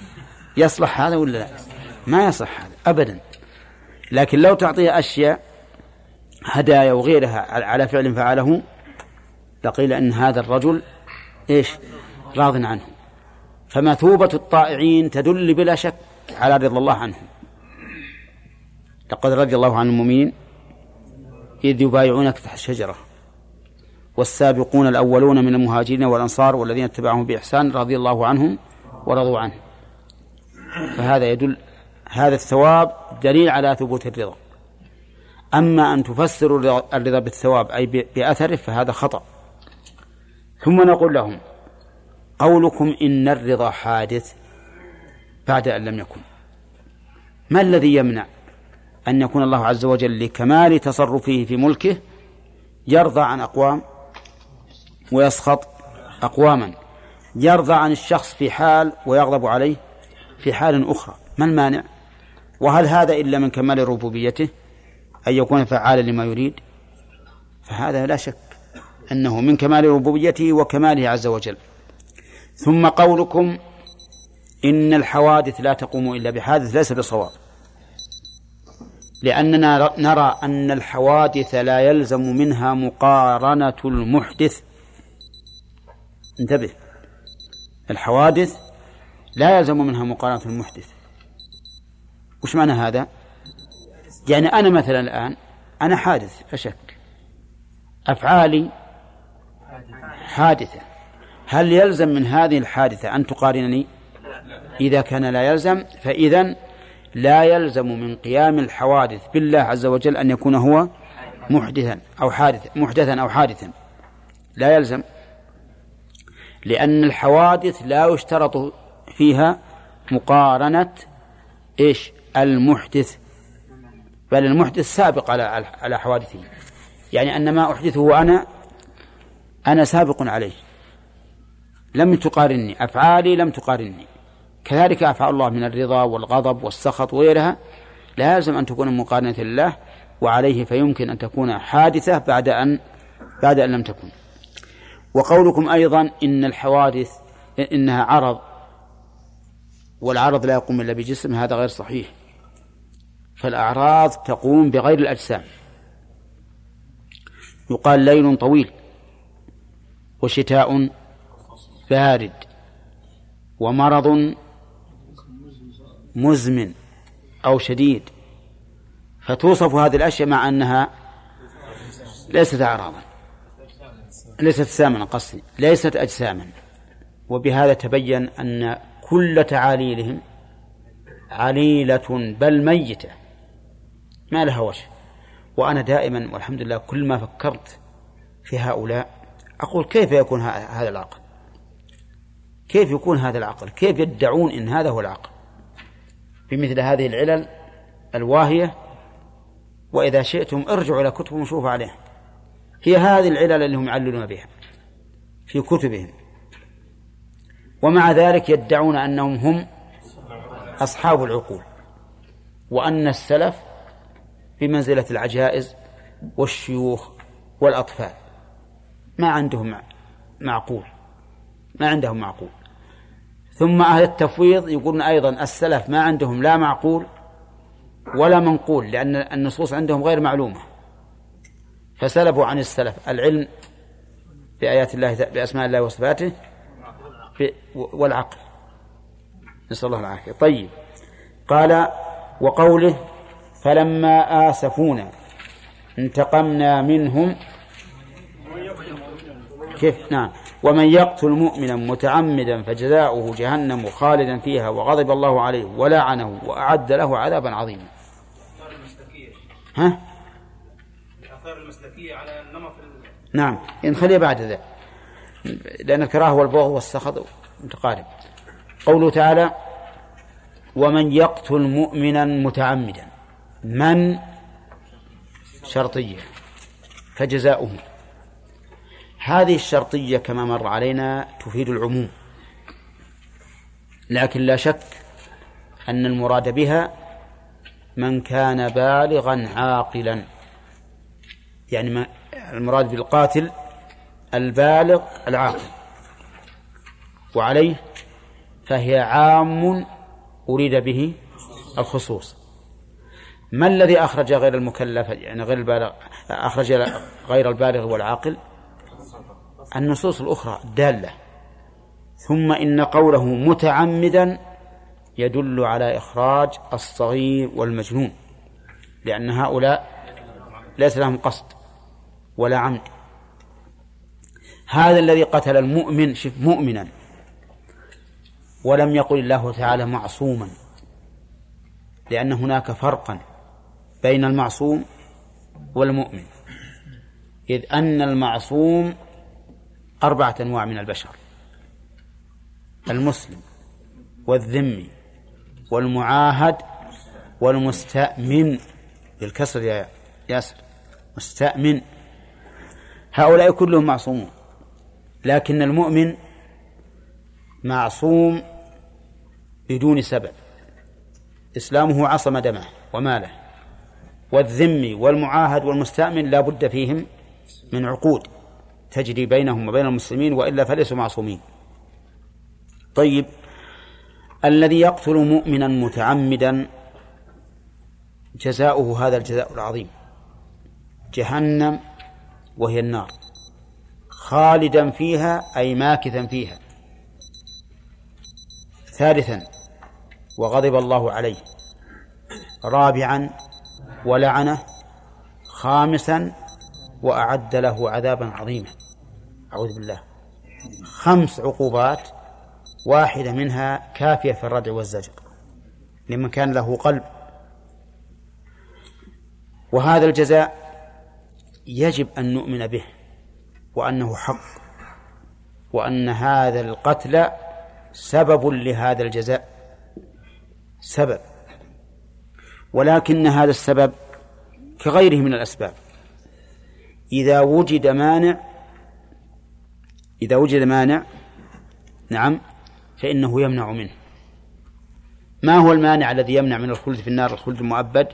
يصلح هذا ولا لا؟ ما يصلح هذا ابدا. لكن لو تعطيه أشياء هدايا وغيرها على فعل فعله لقيل إن هذا الرجل إيش؟ راض عنه. فمثوبة الطائعين تدل بلا شك على رضا الله عنهم. لقد رضي الله عن المؤمنين إذ يبايعونك تحت الشجرة. والسابقون الأولون من المهاجرين والأنصار والذين اتبعهم بإحسان رضي الله عنهم ورضوا عنه. فهذا يدل هذا الثواب دليل على ثبوت الرضا. أما أن تفسر الرضا بالثواب أي بأثره فهذا خطأ. ثم نقول لهم قولكم إن الرضا حادث بعد أن لم يكن. ما الذي يمنع؟ أن يكون الله عز وجل لكمال تصرفه في ملكه يرضى عن أقوام ويسخط أقواما يرضى عن الشخص في حال ويغضب عليه في حال أخرى ما المانع؟ وهل هذا إلا من كمال ربوبيته؟ أن يكون فعالا لما يريد؟ فهذا لا شك أنه من كمال ربوبيته وكماله عز وجل. ثم قولكم إن الحوادث لا تقوم إلا بحادث ليس بصواب. لأننا نرى أن الحوادث لا يلزم منها مقارنة المحدث. انتبه. الحوادث لا يلزم منها مقارنة المحدث. وش معنى هذا؟ يعني أنا مثلا الآن أنا حادث لا شك أفعالي حادثة. هل يلزم من هذه الحادثة أن تقارنني؟ إذا كان لا يلزم فإذا لا يلزم من قيام الحوادث بالله عز وجل أن يكون هو محدثا أو حادثا محدثا أو حادثا. لا يلزم. لأن الحوادث لا يشترط فيها مقارنة إيش؟ المحدث. بل المحدث سابق على على حوادثه. يعني أن ما أحدثه أنا أنا سابق عليه. لم تقارني أفعالي لم تقارني كذلك أفعال الله من الرضا والغضب والسخط وغيرها. لازم أن تكون مقارنة لله وعليه فيمكن أن تكون حادثة بعد أن بعد أن لم تكن. وقولكم أيضا إن الحوادث إنها عرض والعرض لا يقوم إلا بجسم هذا غير صحيح. فالأعراض تقوم بغير الأجسام. يقال ليل طويل وشتاء بارد ومرض مزمن أو شديد فتوصف هذه الأشياء مع أنها ليست أعراضا ليست أجساما قصدي ليست أجساما. وبهذا تبين أن كل تعاليلهم عليلة بل ميتة ما لها وجه. وأنا دائما والحمد لله كل ما فكرت في هؤلاء أقول كيف يكون هذا العقل؟ كيف يكون هذا العقل؟ كيف يدعون إن هذا هو العقل؟ بمثل هذه العلل الواهية وإذا شئتم ارجعوا إلى كتبهم وشوفوا عليها. هي هذه العلل اللي هم يعللون بها في كتبهم. ومع ذلك يدعون أنهم هم أصحاب العقول وأن السلف بمنزلة العجائز والشيوخ والأطفال. ما عندهم معقول ما عندهم معقول. ثم أهل التفويض يقولون أيضا السلف ما عندهم لا معقول ولا منقول لأن النصوص عندهم غير معلومة. فسلبوا عن السلف العلم بآيات الله بأسماء الله وصفاته والعقل. نسأل الله العافية. طيب. قال وقوله فلما آسفونا انتقمنا منهم. كيف؟ نعم. ومن يقتل مؤمنا متعمدا فجزاؤه جهنم خالدا فيها وغضب الله عليه ولعنه وأعد له عذابا عظيما. ها؟ المسلكية على النمط نعم نخليها بعد ذا. لأن الكراهة والبغض والسخط متقارب. قوله تعالى ومن يقتل مؤمنا متعمدا. من؟ شرطية. فجزاؤه. هذه الشرطية كما مر علينا تفيد العموم. لكن لا شك أن المراد بها من كان بالغا عاقلا. يعني ما المراد بالقاتل البالغ العاقل. وعليه فهي عام أريد به الخصوص. ما الذي أخرج غير المكلف يعني غير البالغ أخرج غير البالغ والعاقل؟ النصوص الأخرى الدالة ثم إن قوله متعمدا يدل على إخراج الصغير والمجنون لأن هؤلاء ليس لهم قصد ولا عمد. هذا الذي قتل المؤمن شف مؤمنا ولم يقل الله تعالى معصوما لأن هناك فرقا بين المعصوم والمؤمن. إذ أن المعصوم أربعة أنواع من البشر. المسلم والذمي والمعاهد والمستأمن. بالكسر يا ياسر. مستأمن. هؤلاء كلهم معصومون. لكن المؤمن معصوم بدون سبب. إسلامه عصم دمه وماله. والذمي والمعاهد والمستأمن لا بد فيهم من عقود. تجري بينهم وبين المسلمين وإلا فليسوا معصومين. طيب الذي يقتل مؤمنا متعمدا جزاؤه هذا الجزاء العظيم. جهنم وهي النار. خالدا فيها أي ماكثا فيها. ثالثا وغضب الله عليه. رابعا ولعنه. خامسا وأعد له عذابا عظيما. أعوذ بالله. خمس عقوبات واحدة منها كافية في الردع والزجر لمن كان له قلب. وهذا الجزاء يجب أن نؤمن به وأنه حق وأن هذا القتل سبب لهذا الجزاء. سبب. ولكن هذا السبب كغيره من الأسباب. إذا وجد مانع إذا وجد مانع نعم فإنه يمنع منه. ما هو المانع الذي يمنع من الخلد في النار؟ الخلد المؤبد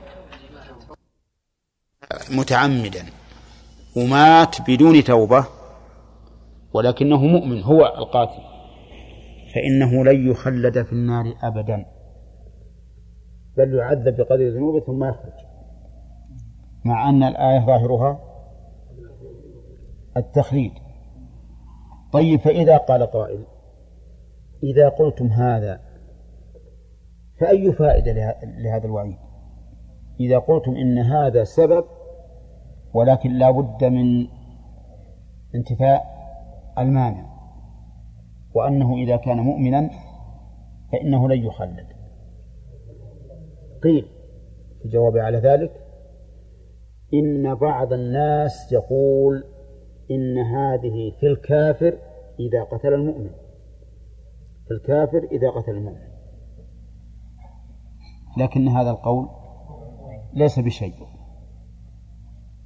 متعمدا ومات بدون توبة ولكنه مؤمن هو القاتل. فإنه لن يخلد في النار أبدا. بل يعذب بقدر ذنوبه ثم يخرج. مع أن الآية ظاهرها التخليد. طيب فإذا قال قائل إذا قلتم هذا فأي فائدة لهذا الوعيد؟ إذا قلتم إن هذا سبب ولكن لا بد من انتفاء المانع وأنه إذا كان مؤمنا فإنه لن يخلد. قيل في الجواب على ذلك إن بعض الناس يقول إن هذه في الكافر إذا قتل المؤمن. في الكافر إذا قتل المؤمن. لكن هذا القول ليس بشيء.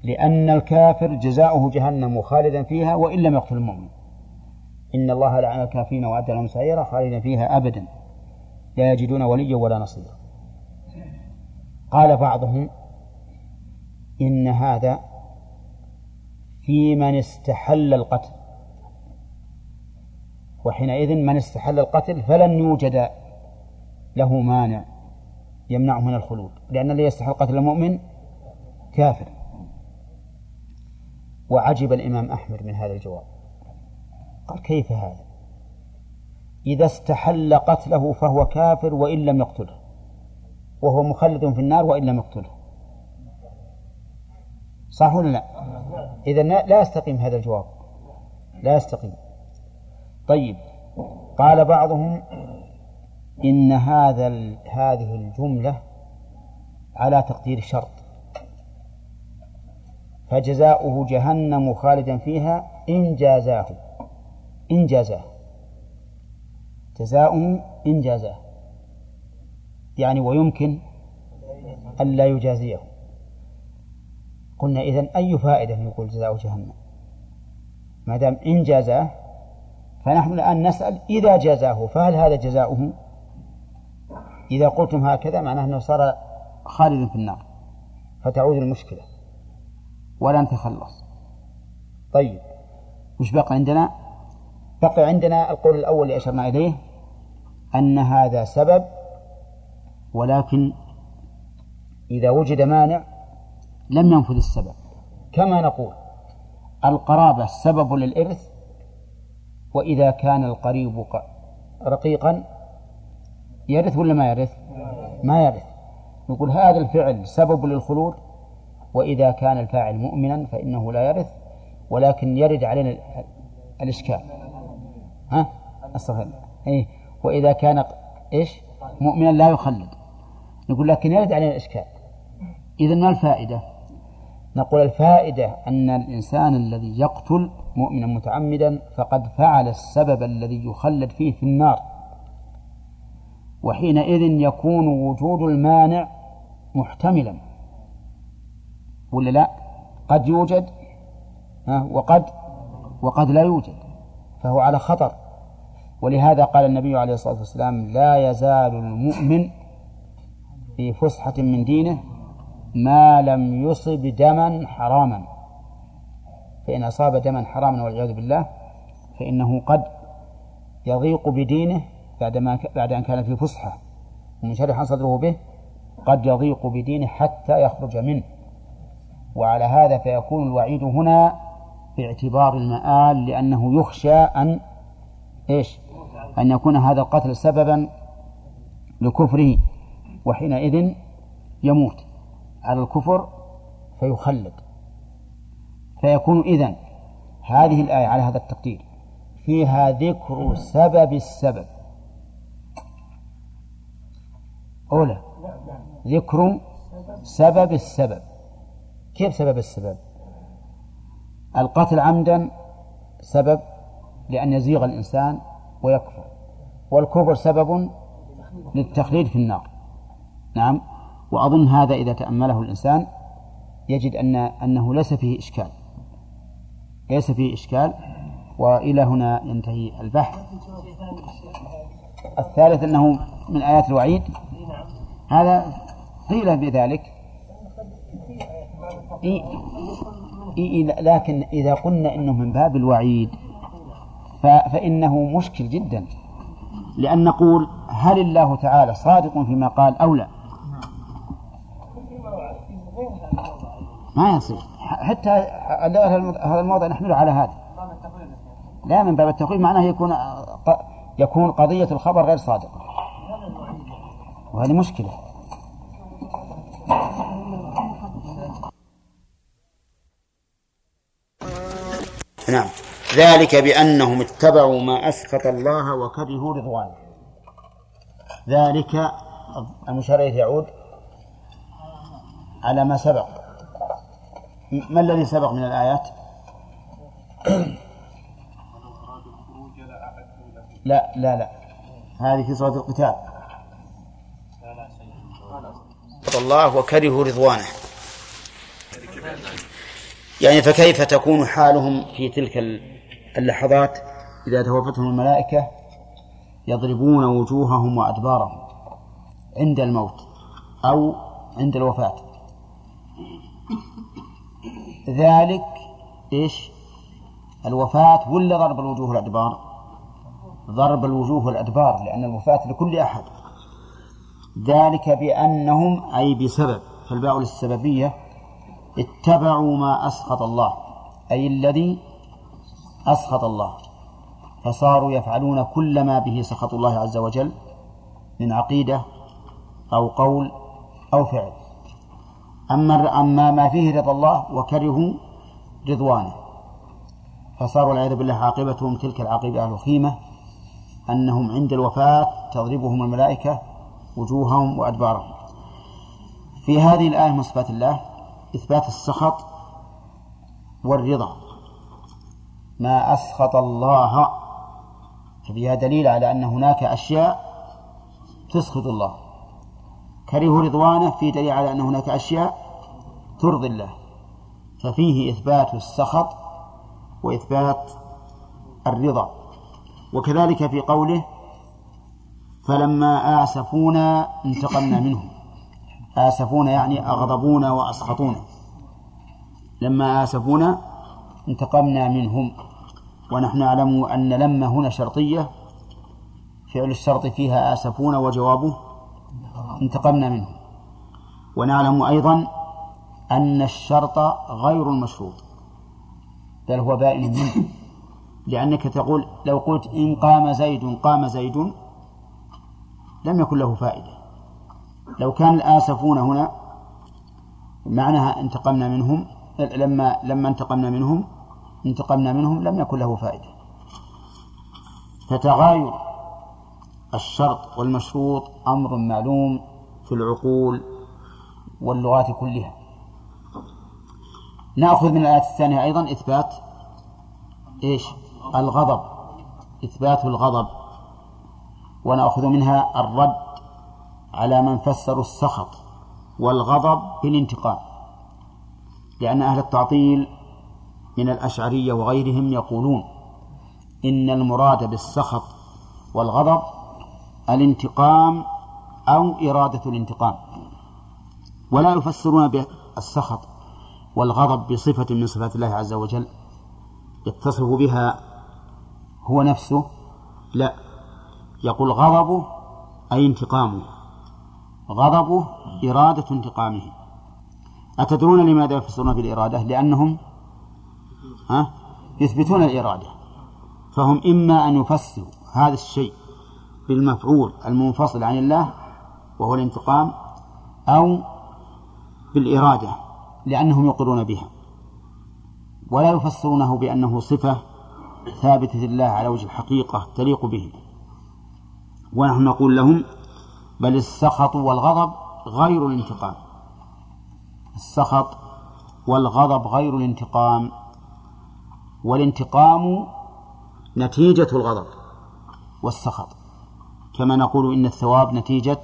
لأن الكافر جزاؤه جهنم خالدا فيها وإن لم يقتل المؤمن. إن الله لعن الكافرين وأعد لهم سعيرا خالدا فيها أبدا. لا يجدون وليا ولا نصيرا. قال بعضهم إن هذا في من استحل القتل. وحينئذ من استحل القتل فلن يوجد له مانع يمنعه من الخلود لأن الذي يستحل قتل المؤمن كافر. وعجب الإمام أحمد من هذا الجواب. قال كيف هذا؟ إذا استحل قتله فهو كافر وإن لم يقتله وهو مخلد في النار وإن لم يقتله. صح ولا لا؟ إذا لا يستقيم هذا الجواب. لا يستقيم طيب. قال بعضهم إن هذا هذه الجملة على تقدير شرط. فجزاؤه جهنم خالدا فيها إن جازاه. إن جازاه. جزاؤه إن جازاه. يعني ويمكن ألا يجازيه. قلنا إذن أي فائدة يقول جزاء جهنم؟ ما دام إن جازاه فنحن الآن نسأل إذا جازاه فهل هذا جزاؤه؟ إذا قلتم هكذا معناه أنه صار خالدا في النار فتعود المشكلة ولا نتخلص. طيب وش بقى عندنا؟ بقي عندنا القول الأول اللي أشرنا إليه أن هذا سبب ولكن إذا وجد مانع لم ينفذ السبب. كما نقول القرابة سبب للإرث وإذا كان القريب رقيقا يرث ولا ما يرث؟ ما يرث. نقول هذا الفعل سبب للخلود وإذا كان الفاعل مؤمنا فإنه لا يرث ولكن يرد علينا الإشكال. ها؟ أستغفر إيه. وإذا كان إيش؟ مؤمنا لا يخلد. نقول لكن يرد علينا الإشكال. إذا ما الفائدة؟ نقول الفائدة أن الإنسان الذي يقتل مؤمنا متعمدا فقد فعل السبب الذي يخلد فيه في النار. وحينئذ يكون وجود المانع محتملا. ولا لا؟ قد يوجد وقد وقد لا يوجد فهو على خطر. ولهذا قال النبي عليه الصلاة والسلام لا يزال المؤمن في فسحة من دينه ما لم يصب دما حراما. فإن أصاب دما حراما والعياذ بالله فإنه قد يضيق بدينه بعدما بعد أن كان في فسحة. منشرحا صدره به قد يضيق بدينه حتى يخرج منه. وعلى هذا فيكون الوعيد هنا باعتبار المآل لأنه يخشى أن إيش؟ أن يكون هذا القتل سببا لكفره وحينئذ يموت. على الكفر فيخلد. فيكون إذن هذه الآية على هذا التقدير. فيها ذكر سبب السبب. أولى. ذكر سبب السبب. كيف سبب السبب؟ القتل عمدا سبب لأن يزيغ الإنسان ويكفر. والكفر سبب للتخليد في النار. نعم. وأظن هذا إذا تأمله الإنسان يجد أن أنه ليس فيه إشكال. ليس فيه إشكال وإلى هنا ينتهي البحث. الثالث أنه من آيات الوعيد. هذا قيل بذلك. إيه إيه لكن إذا قلنا إنه من باب الوعيد فإنه مشكل جدا. لأن نقول هل الله تعالى صادق فيما قال أو لا؟ ما يصير. حتى هذا الموضع نحمله على هذا. لا من باب التقويم معناه يكون يكون قضية الخبر غير صادقة. وهذه مشكلة. نعم. ذلك بأنهم اتبعوا ما أسخط الله وكرهوا رضوانه. ذلك المشار يعود على ما سبق. ما الذي سبق من الآيات؟ لا لا لا. هذه في صلاة القتال. الله وكرهوا رضوانه. يعني فكيف تكون حالهم في تلك اللحظات إذا توفتهم الملائكة يضربون وجوههم وأدبارهم عند الموت أو عند الوفاة؟ ذلك إيش؟ الوفاة ولا ضرب الوجوه والأدبار ضرب الوجوه والأدبار لأن الوفاة لكل أحد. ذلك بأنهم أي بسبب فالباء للسببية اتبعوا ما أسخط الله أي الذي أسخط الله. فصاروا يفعلون كل ما به سخط الله عز وجل من عقيدة أو قول أو فعل. أما أما ما فيه رضا الله وكرهوا رضوانه. فصاروا والعياذ بالله عاقبتهم تلك العاقبة الوخيمة أنهم عند الوفاة تضربهم الملائكة وجوههم وأدبارهم. في هذه الآية من صفات الله إثبات السخط والرضا. ما أسخط الله ففيها دليل على أن هناك أشياء تسخط الله. كرهوا رضوانه في دليل على أن هناك أشياء ترضي الله ففيه إثبات السخط وإثبات الرضا. وكذلك في قوله فلما آسفونا انتقمنا منهم. آسفونا يعني أغضبونا وأسخطونا. لما آسفونا انتقمنا منهم. ونحن نعلم أن لما هنا شرطية فعل الشرط فيها آسفون وجوابه انتقمنا منهم ونعلم أيضا أن الشرط غير المشروط. بل هو بائن منه. لأنك تقول لو قلت إن قام زيد قام زيد لم يكن له فائدة. لو كان الآسفون هنا معناها انتقمنا منهم لما لما انتقمنا منهم انتقمنا منهم لم يكن له فائدة. فتغاير الشرط والمشروط أمر معلوم. في العقول واللغات كلها. نأخذ من الآية الثانية أيضا إثبات إيش؟ الغضب. إثبات الغضب. ونأخذ منها الرد على من فسروا السخط والغضب بالانتقام. لأن أهل التعطيل من الأشعرية وغيرهم يقولون إن المراد بالسخط والغضب الانتقام أو إرادة الانتقام. ولا يفسرون بالسخط والغضب بصفة من صفات الله عز وجل. يتصف بها هو نفسه. لا يقول غضبه أي انتقامه غضبه إرادة انتقامه. أتدرون لماذا يفسرون بالإرادة لأنهم ها يثبتون الإرادة. فهم إما أن يفسروا هذا الشيء بالمفعول المنفصل عن الله وهو الانتقام أو بالإرادة لأنهم يقرون بها. ولا يفسرونه بأنه صفة ثابتة لله على وجه الحقيقة تليق به ونحن نقول لهم بل السخط والغضب غير الانتقام. السخط والغضب غير الانتقام. والانتقام نتيجة الغضب والسخط. كما نقول إن الثواب نتيجة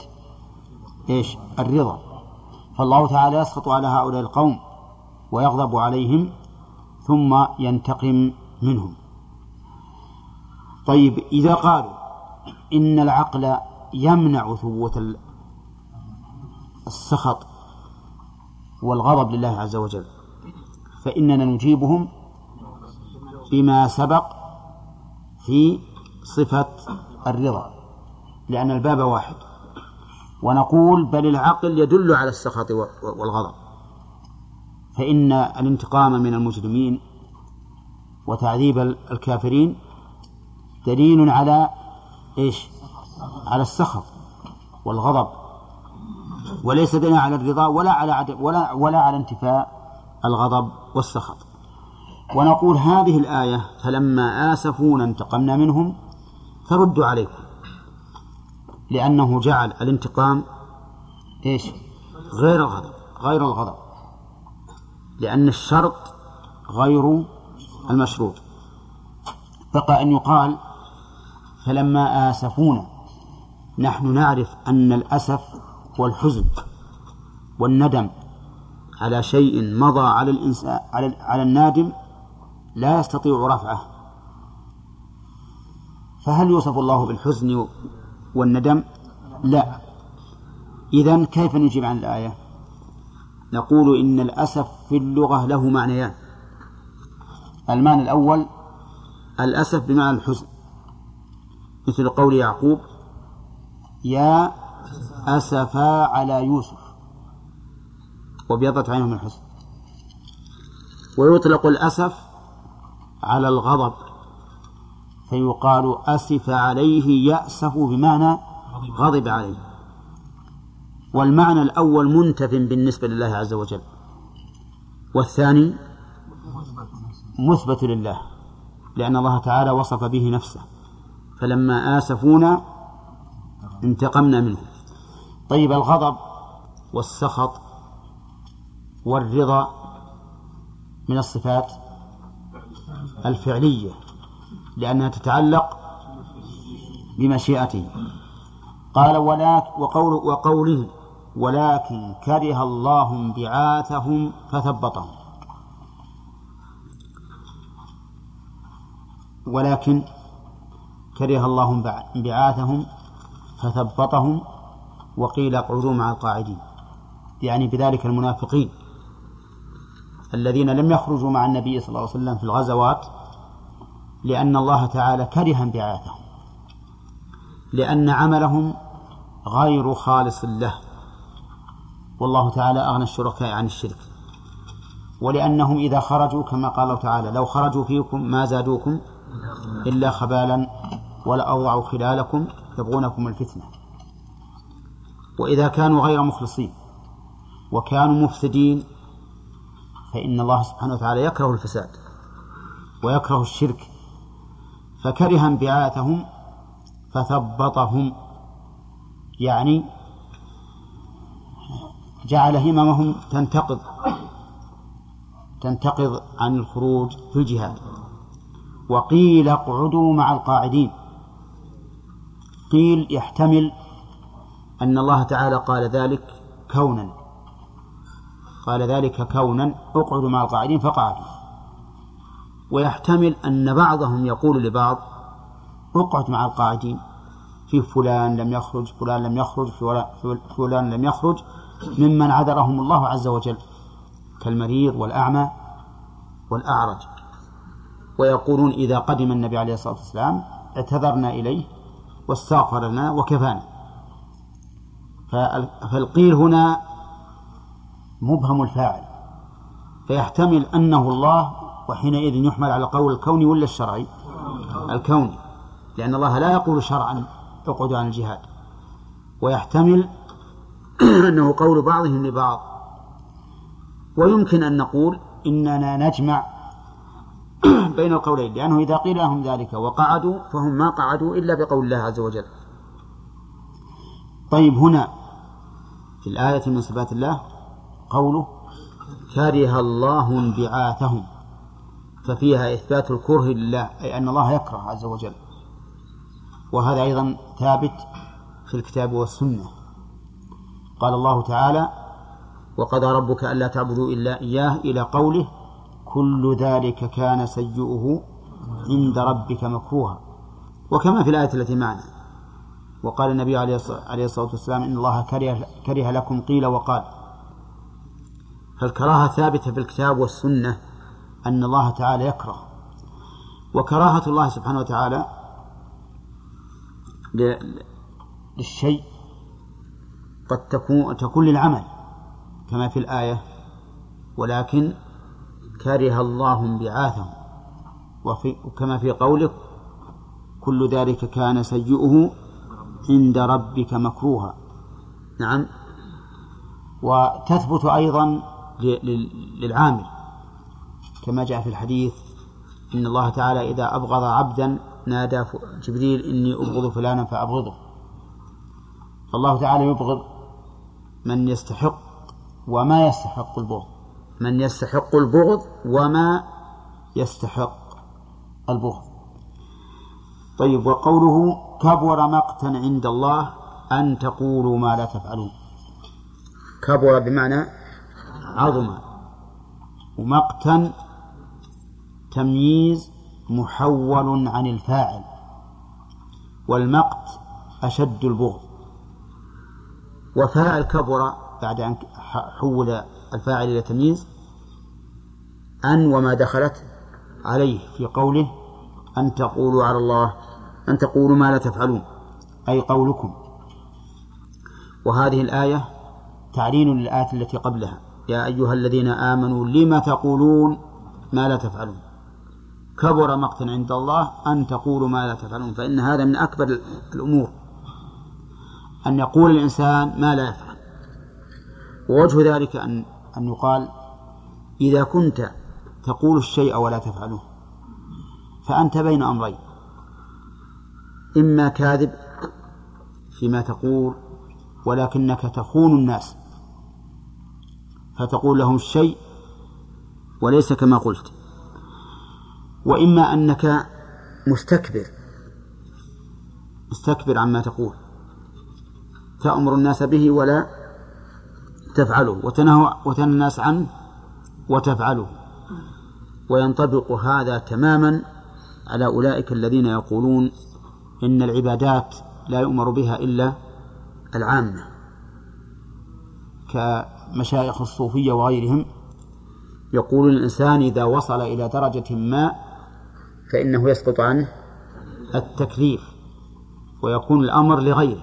إيش؟ الرضا. فالله تعالى يسخط على هؤلاء القوم ويغضب عليهم ثم ينتقم منهم. طيب إذا قالوا إن العقل يمنع ثبوت السخط والغضب لله عز وجل فإننا نجيبهم بما سبق في صفة الرضا لأن الباب واحد. ونقول بل العقل يدل على السخط والغضب. فإن الانتقام من المجرمين وتعذيب الكافرين دليل على إيش؟ على السخط والغضب. وليس دليل على الرضا ولا على عدم ولا ولا على انتفاء الغضب والسخط. ونقول هذه الآية فلما آسفونا انتقمنا منهم ترد عليكم. لأنه جعل الانتقام إيش؟ غير الغضب غير الغضب. لأن الشرط غير المشروط. بقى أن يقال فلما آسفونا نحن نعرف أن الأسف والحزن والندم على شيء مضى على الإنسان على, على النادم لا يستطيع رفعه. فهل يوصف الله بالحزن والندم؟ لا. إذا كيف نجيب عن الآية؟ نقول إن الأسف في اللغة له معنيان. المعنى الأول الأسف بمعنى الحزن. مثل قول يعقوب يا أسفا على يوسف. وبيضت عينه من الحزن. ويطلق الأسف على الغضب. فيقال أسف عليه يأسف بمعنى غضب. عليه. والمعنى الأول منتف بالنسبة لله عز وجل. والثاني مثبت لله لأن الله تعالى وصف به نفسه. فلما آسفونا انتقمنا منهم طيب الغضب والسخط والرضا من الصفات الفعلية. لأنها تتعلق بمشيئته. قال ولك وقول وقوله ولكن كره الله انبعاثهم فثبطهم. ولكن كره الله انبعاثهم فثبطهم وقيل اقعدوا مع القاعدين. يعني بذلك المنافقين الذين لم يخرجوا مع النبي صلى الله عليه وسلم في الغزوات لأن الله تعالى كره انبعاثهم. لأن عملهم غير خالص له. والله تعالى أغنى الشركاء عن الشرك. ولأنهم إذا خرجوا كما قال الله تعالى لو خرجوا فيكم ما زادوكم إلا خبالا ولا أوضعوا خلالكم يبغونكم الفتنة. وإذا كانوا غير مخلصين وكانوا مفسدين فإن الله سبحانه وتعالى يكره الفساد ويكره الشرك. فكره انبعاثهم فثبطهم. يعني جعل هممهم تنتقض تنتقض عن الخروج في الجهاد. وقيل اقعدوا مع القاعدين. قيل يحتمل أن الله تعالى قال ذلك كونا. قال ذلك كونا اقعدوا مع القاعدين فقعدوا. ويحتمل أن بعضهم يقول لبعض اقعد مع القاعدين في فلان لم يخرج فلان لم يخرج فلان لم يخرج ممن عذرهم الله عز وجل كالمريض والأعمى والأعرج. ويقولون إذا قدم النبي عليه الصلاة والسلام اعتذرنا إليه واستغفر لنا وكفانا فالقيل هنا مبهم الفاعل فيحتمل أنه الله وحينئذ يحمل على قول الكوني ولا الشرعي؟ الكوني لأن الله لا يقول شرعا اقعدوا عن الجهاد. ويحتمل أنه قول بعضهم لبعض. ويمكن أن نقول إننا نجمع بين القولين لأنه إذا قيل لهم ذلك وقعدوا فهم ما قعدوا إلا بقول الله عز وجل. طيب هنا في الآية من صفات الله قوله كره الله انبعاثهم. ففيها إثبات الكره لله أي أن الله يكره عز وجل. وهذا أيضا ثابت في الكتاب والسنة. قال الله تعالى وقضى ربك ألا تعبدوا إلا إياه إلى قوله كل ذلك كان سيئه عند ربك مكروها وكما في الآية التي معنا. وقال النبي عليه الصلاة والسلام إن الله كره, كره لكم قيل وقال فالكراهة ثابتة في الكتاب والسنة أن الله تعالى يكره. وكراهة الله سبحانه وتعالى للشيء قد تكون تكون للعمل كما في الآية ولكن كره الله انبعاثهم وكما في قولك كل ذلك كان سيئه عند ربك مكروها. نعم. وتثبت أيضا للعامل. كما جاء في الحديث إن الله تعالى إذا أبغض عبدا نادى جبريل إني أبغض فلانا فأبغضه. فالله تعالى يبغض من يستحق وما يستحق البغض. من يستحق البغض وما يستحق البغض. طيب وقوله كبر مقتا عند الله أن تقولوا ما لا تفعلون. كبر بمعنى عظم ومقتا تمييز محول عن الفاعل والمقت أشد البغض. وفاعل كبر بعد أن حول الفاعل إلى تمييز أن وما دخلت عليه في قوله أن تقولوا على الله أن تقولوا ما لا تفعلون أي قولكم. وهذه الآية تعليل للآية التي قبلها. يا أيها الذين آمنوا لم تقولون ما لا تفعلون. كبر مقتا عند الله أن تقولوا ما لا تفعلون فإن هذا من أكبر الأمور. أن يقول الإنسان ما لا يفعل. ووجه ذلك أن أن يقال إذا كنت تقول الشيء ولا تفعله فأنت بين أمرين. إما كاذب فيما تقول ولكنك تخون الناس فتقول لهم الشيء وليس كما قلت. وإما أنك مستكبر. مستكبر عما تقول. تأمر الناس به ولا تفعله وتنهى وتنهى الناس عنه وتفعله. وينطبق هذا تماما على أولئك الذين يقولون إن العبادات لا يؤمر بها إلا العامة. كمشايخ الصوفية وغيرهم يقول الإنسان إذا وصل إلى درجة ما فإنه يسقط عنه التكليف ويكون الأمر لغيره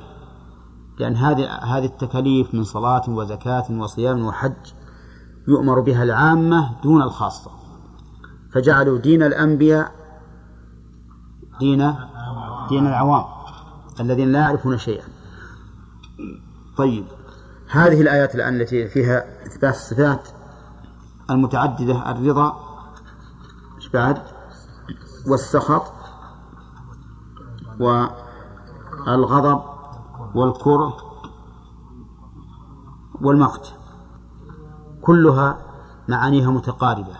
لأن هذه هذه التكاليف من صلاة وزكاة وصيام وحج يؤمر بها العامة دون الخاصة فجعلوا دين الأنبياء دين دين العوام الذين لا يعرفون شيئا طيب هذه الآيات الآن التي فيها إثبات الصفات المتعددة الرضا إيش بعد؟ والسخط والغضب والكره والمقت. كلها معانيها متقاربة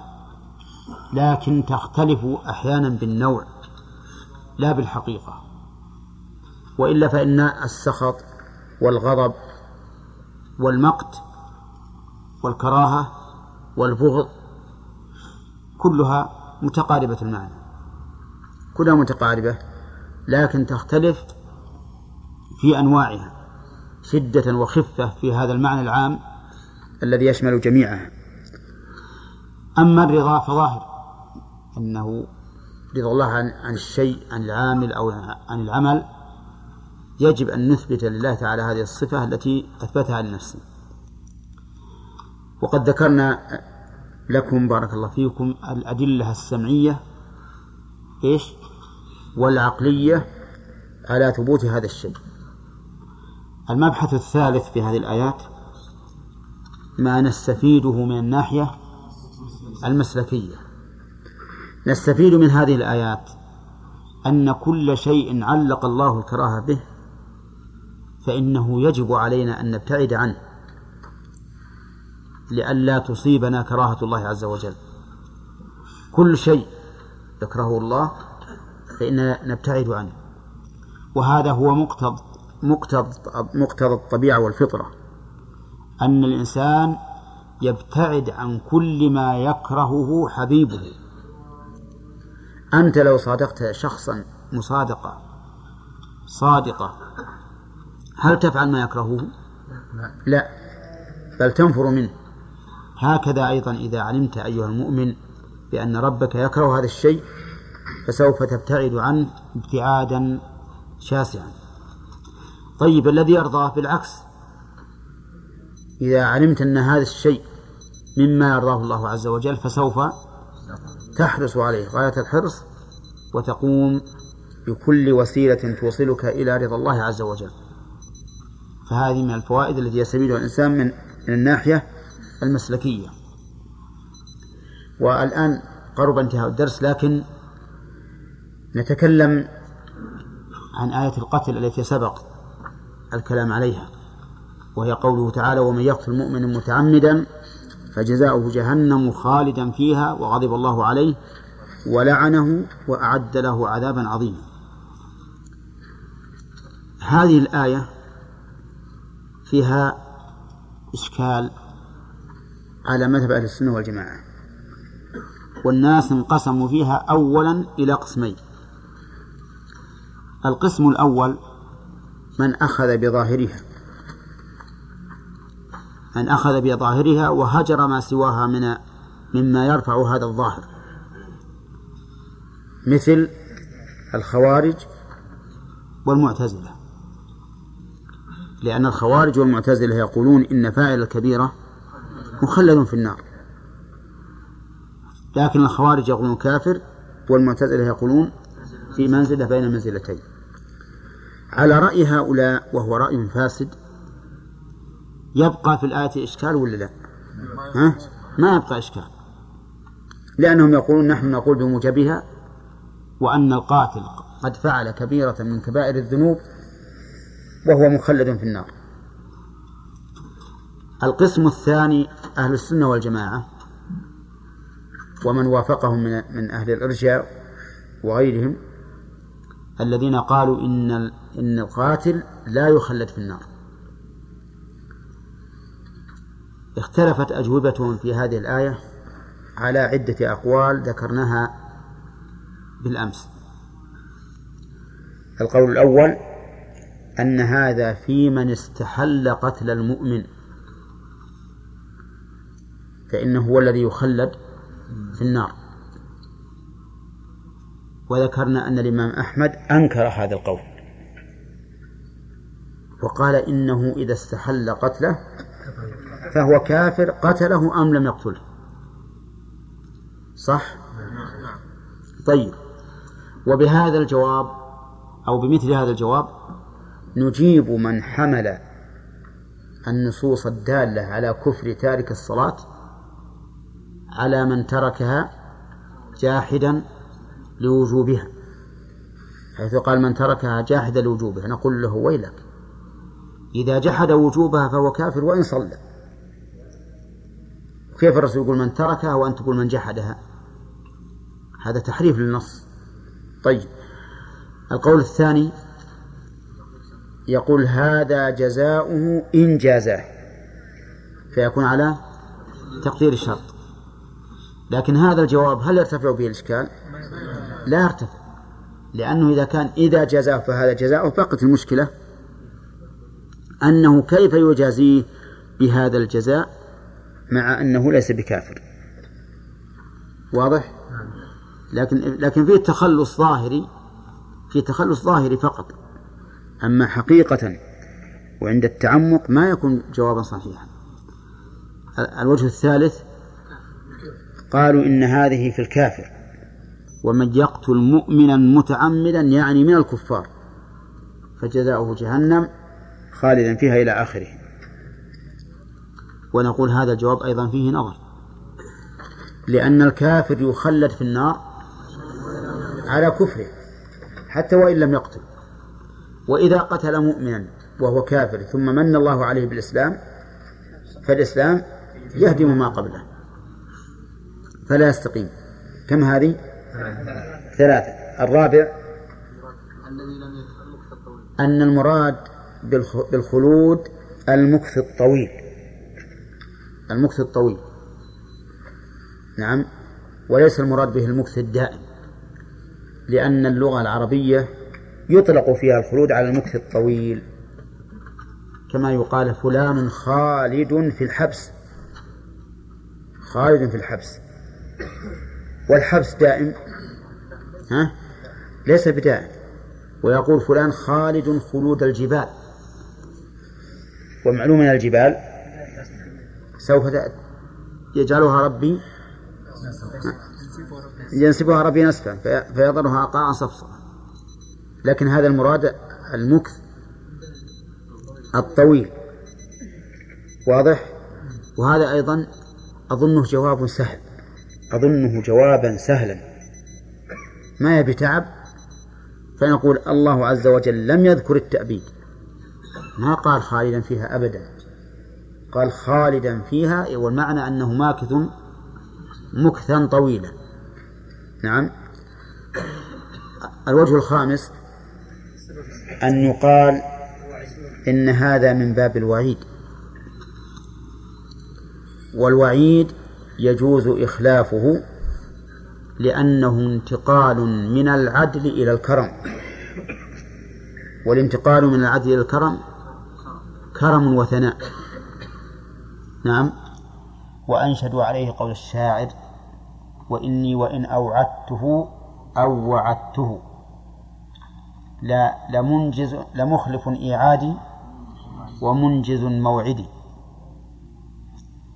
لكن تختلف أحيانا بالنوع لا بالحقيقة. وإلا فإن السخط والغضب والمقت والكراهة والبغض كلها متقاربة المعنى. كلها متقاربة لكن تختلف في أنواعها شدة وخفة في هذا المعنى العام الذي يشمل جميعها. أما الرضا فظاهر أنه رضا الله عن, عن الشيء عن العامل أو عن العمل يجب أن نثبت لله تعالى هذه الصفة التي أثبتها لنفسه. وقد ذكرنا لكم بارك الله فيكم الأدلة السمعية إيش؟ والعقلية على ثبوت هذا الشيء. المبحث الثالث في هذه الآيات ما نستفيده من الناحية المسلكية. نستفيد من هذه الآيات أن كل شيء علق الله الكراهة به فإنه يجب علينا أن نبتعد عنه لئلا تصيبنا كراهة الله عز وجل. كل شيء يكرهه الله فإننا نبتعد عنه. وهذا هو مقتضى مقتضى مقتضى الطبيعة والفطرة. أن الإنسان يبتعد عن كل ما يكرهه حبيبه. أنت لو صادقت شخصا مصادقة صادقة هل تفعل ما يكرهه؟ لا بل تنفر منه. هكذا أيضا إذا علمت أيها المؤمن بأن ربك يكره هذا الشيء فسوف تبتعد عنه ابتعادا شاسعا. طيب الذي يرضاه بالعكس. إذا علمت أن هذا الشيء مما يرضاه الله عز وجل فسوف تحرص عليه. غاية الحرص وتقوم بكل وسيلة توصلك إلى رضا الله عز وجل. فهذه من الفوائد التي يستفيدها الإنسان من من الناحية المسلكية. والآن قرب انتهاء الدرس لكن نتكلم عن آية القتل التي سبق الكلام عليها وهي قوله تعالى ومن يقتل مؤمنا متعمدا فجزاؤه جهنم خالدا فيها وغضب الله عليه ولعنه وأعد له عذابا عظيما. هذه الآية فيها إشكال على مذهب أهل السنة والجماعة والناس انقسموا فيها أولا إلى قسمين القسم الأول من أخذ بظاهرها من أخذ بظاهرها وهجر ما سواها من مما يرفع هذا الظاهر. مثل الخوارج والمعتزلة لأن الخوارج والمعتزلة يقولون إن فاعل الكبيرة مخلد في النار لكن الخوارج يقولون كافر والمعتزلة يقولون في منزلة بين المنزلتين على رأي هؤلاء وهو رأي فاسد يبقى في الآية إشكال ولا لا؟ ها؟ ما يبقى إشكال لأنهم يقولون نحن نقول بموجبها وأن القاتل قد فعل كبيرة من كبائر الذنوب وهو مخلد في النار القسم الثاني أهل السنة والجماعة ومن وافقهم من أهل الإرجاء وغيرهم الذين قالوا إن إن القاتل لا يخلد في النار. اختلفت أجوبتهم في هذه الآية على عدة أقوال ذكرناها بالأمس. القول الأول أن هذا في من استحل قتل المؤمن. فإنه هو الذي يخلد في النار. وذكرنا أن الإمام أحمد أنكر هذا القول. وقال إنه إذا استحل قتله فهو كافر قتله أم لم يقتله. صح؟ طيب. وبهذا الجواب أو بمثل هذا الجواب نجيب من حمل النصوص الدالة على كفر تارك الصلاة على من تركها جاحدا لوجوبها حيث قال من تركها جاحدا لوجوبها نقول له ويلك إذا جحد وجوبها فهو كافر وإن صلى. كيف الرسول يقول من تركها وأنت تقول من جحدها؟ هذا تحريف للنص. طيب القول الثاني يقول هذا جزاؤه إن جازاه فيكون على تقدير الشرط. لكن هذا الجواب هل يرتفع به الإشكال؟ لا يرتفع. لأنه إذا كان إذا جزاه فهذا جزاؤه بقت المشكلة أنه كيف يجازيه بهذا الجزاء مع أنه ليس بكافر؟ واضح؟ لكن لكن فيه تخلص ظاهري في تخلص ظاهري فقط. أما حقيقة وعند التعمق ما يكون جوابا صحيحا. الوجه الثالث قالوا إن هذه في الكافر. ومن يقتل مؤمنا متعمدا يعني من الكفار. فجزاؤه جهنم خالدا فيها إلى آخره. ونقول هذا الجواب أيضا فيه نظر. لأن الكافر يخلد في النار على كفره حتى وإن لم يقتل. وإذا قتل مؤمنا وهو كافر ثم من الله عليه بالإسلام فالإسلام يهدم ما قبله. فلا يستقيم. كم هذه؟ ثلاثة. الرابع أن المراد بالخلود المكث الطويل. المكث الطويل. نعم. وليس المراد به المكث الدائم. لأن اللغة العربية يطلق فيها الخلود على المكث الطويل. كما يقال فلان خالد في الحبس. خالد في الحبس. والحبس دائم. ها؟ ليس بدائم. ويقول فلان خالد خلود الجبال. ومعلوم من الجبال؟ سوف يجعلها ربي. ينسبها ربي نسفا فيضرها قاعا صفصفا لكن هذا المراد المكث الطويل. واضح؟ وهذا أيضا أظنه جواب سهل. أظنه جوابا سهلا. ما يبي تعب؟ فنقول الله عز وجل لم يذكر التأبيد. ما قال خالدا فيها أبدا. قال خالدا فيها والمعنى أنه ماكث مكثا طويلا. نعم. الوجه الخامس أن يقال إن هذا من باب الوعيد. والوعيد يجوز إخلافه لأنه انتقال من العدل إلى الكرم. والانتقال من العدل إلى الكرم كرم وثناء. نعم. وأنشد عليه قول الشاعر وإني وإن أوعدته أو وعدته لا لمنجز لمخلف إيعادي ومنجز موعدي.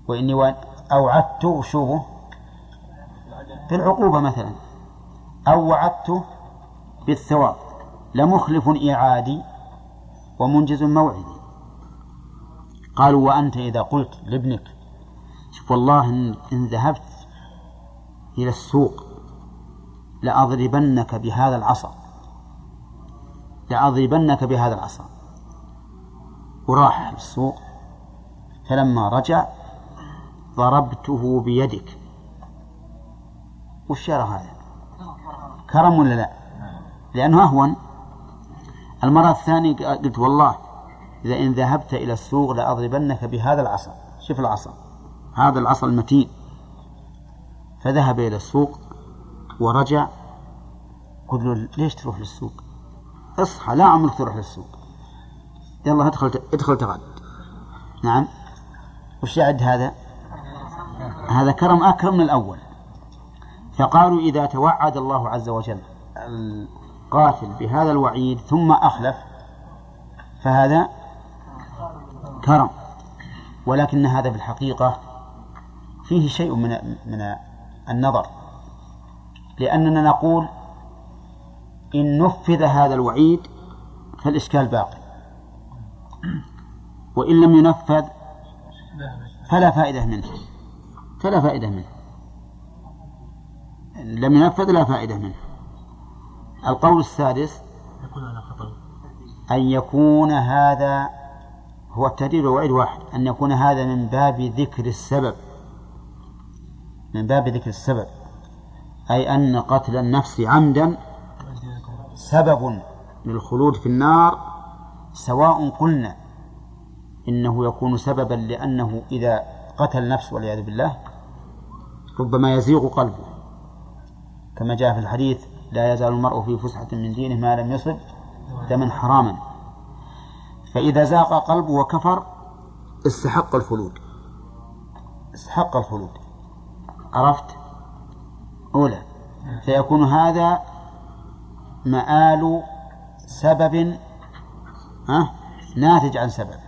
وإني وإن أوعدته شوفه بالعقوبة مثلا. أو وعدته بالثواب. لمخلف إيعادي ومنجز موعدي. قالوا وأنت إذا قلت لابنك شوف والله إن ذهبت إلى السوق لأضربنك بهذا العصا. لأضربنك بهذا العصا. وراح السوق. فلما رجع ضربته بيدك. وش هذا؟ كرم ولا لا؟ لأنه أهون. المرة الثانية قلت والله إذا إن ذهبت إلى السوق لأضربنك بهذا العصا. شوف العصا. هذا العصا المتين. فذهب إلى السوق ورجع. قلت له ليش تروح للسوق؟ اصحى لا عمرك تروح للسوق. يلا ادخل ادخل تغد. نعم. وش يعد هذا؟ هذا كرم أكرم من الأول. فقالوا إذا توعد الله عز وجل القاتل بهذا الوعيد ثم أخلف فهذا كرم. ولكن هذا في الحقيقة فيه شيء من من النظر. لأننا نقول إن نفذ هذا الوعيد فالإشكال باقي. وإن لم ينفذ فلا فائدة منه. فلا فائدة منه. لم ينفذ لا فائدة منه. القول السادس أن يكون هذا هو التهديد والوعيد واحد أن يكون هذا من باب ذكر السبب. من باب ذكر السبب. أي أن قتل النفس عمدا سبب للخلود في النار سواء قلنا إنه يكون سببا لأنه إذا قتل نفس والعياذ بالله ربما يزيغ قلبه. كما جاء في الحديث لا يزال المرء في فسحة من دينه ما لم يصب دما حراما. فإذا زاغ قلبه وكفر استحق الخلود. استحق الخلود. عرفت؟ أولى. فيكون هذا مآل سبب ها؟ ناتج عن سبب.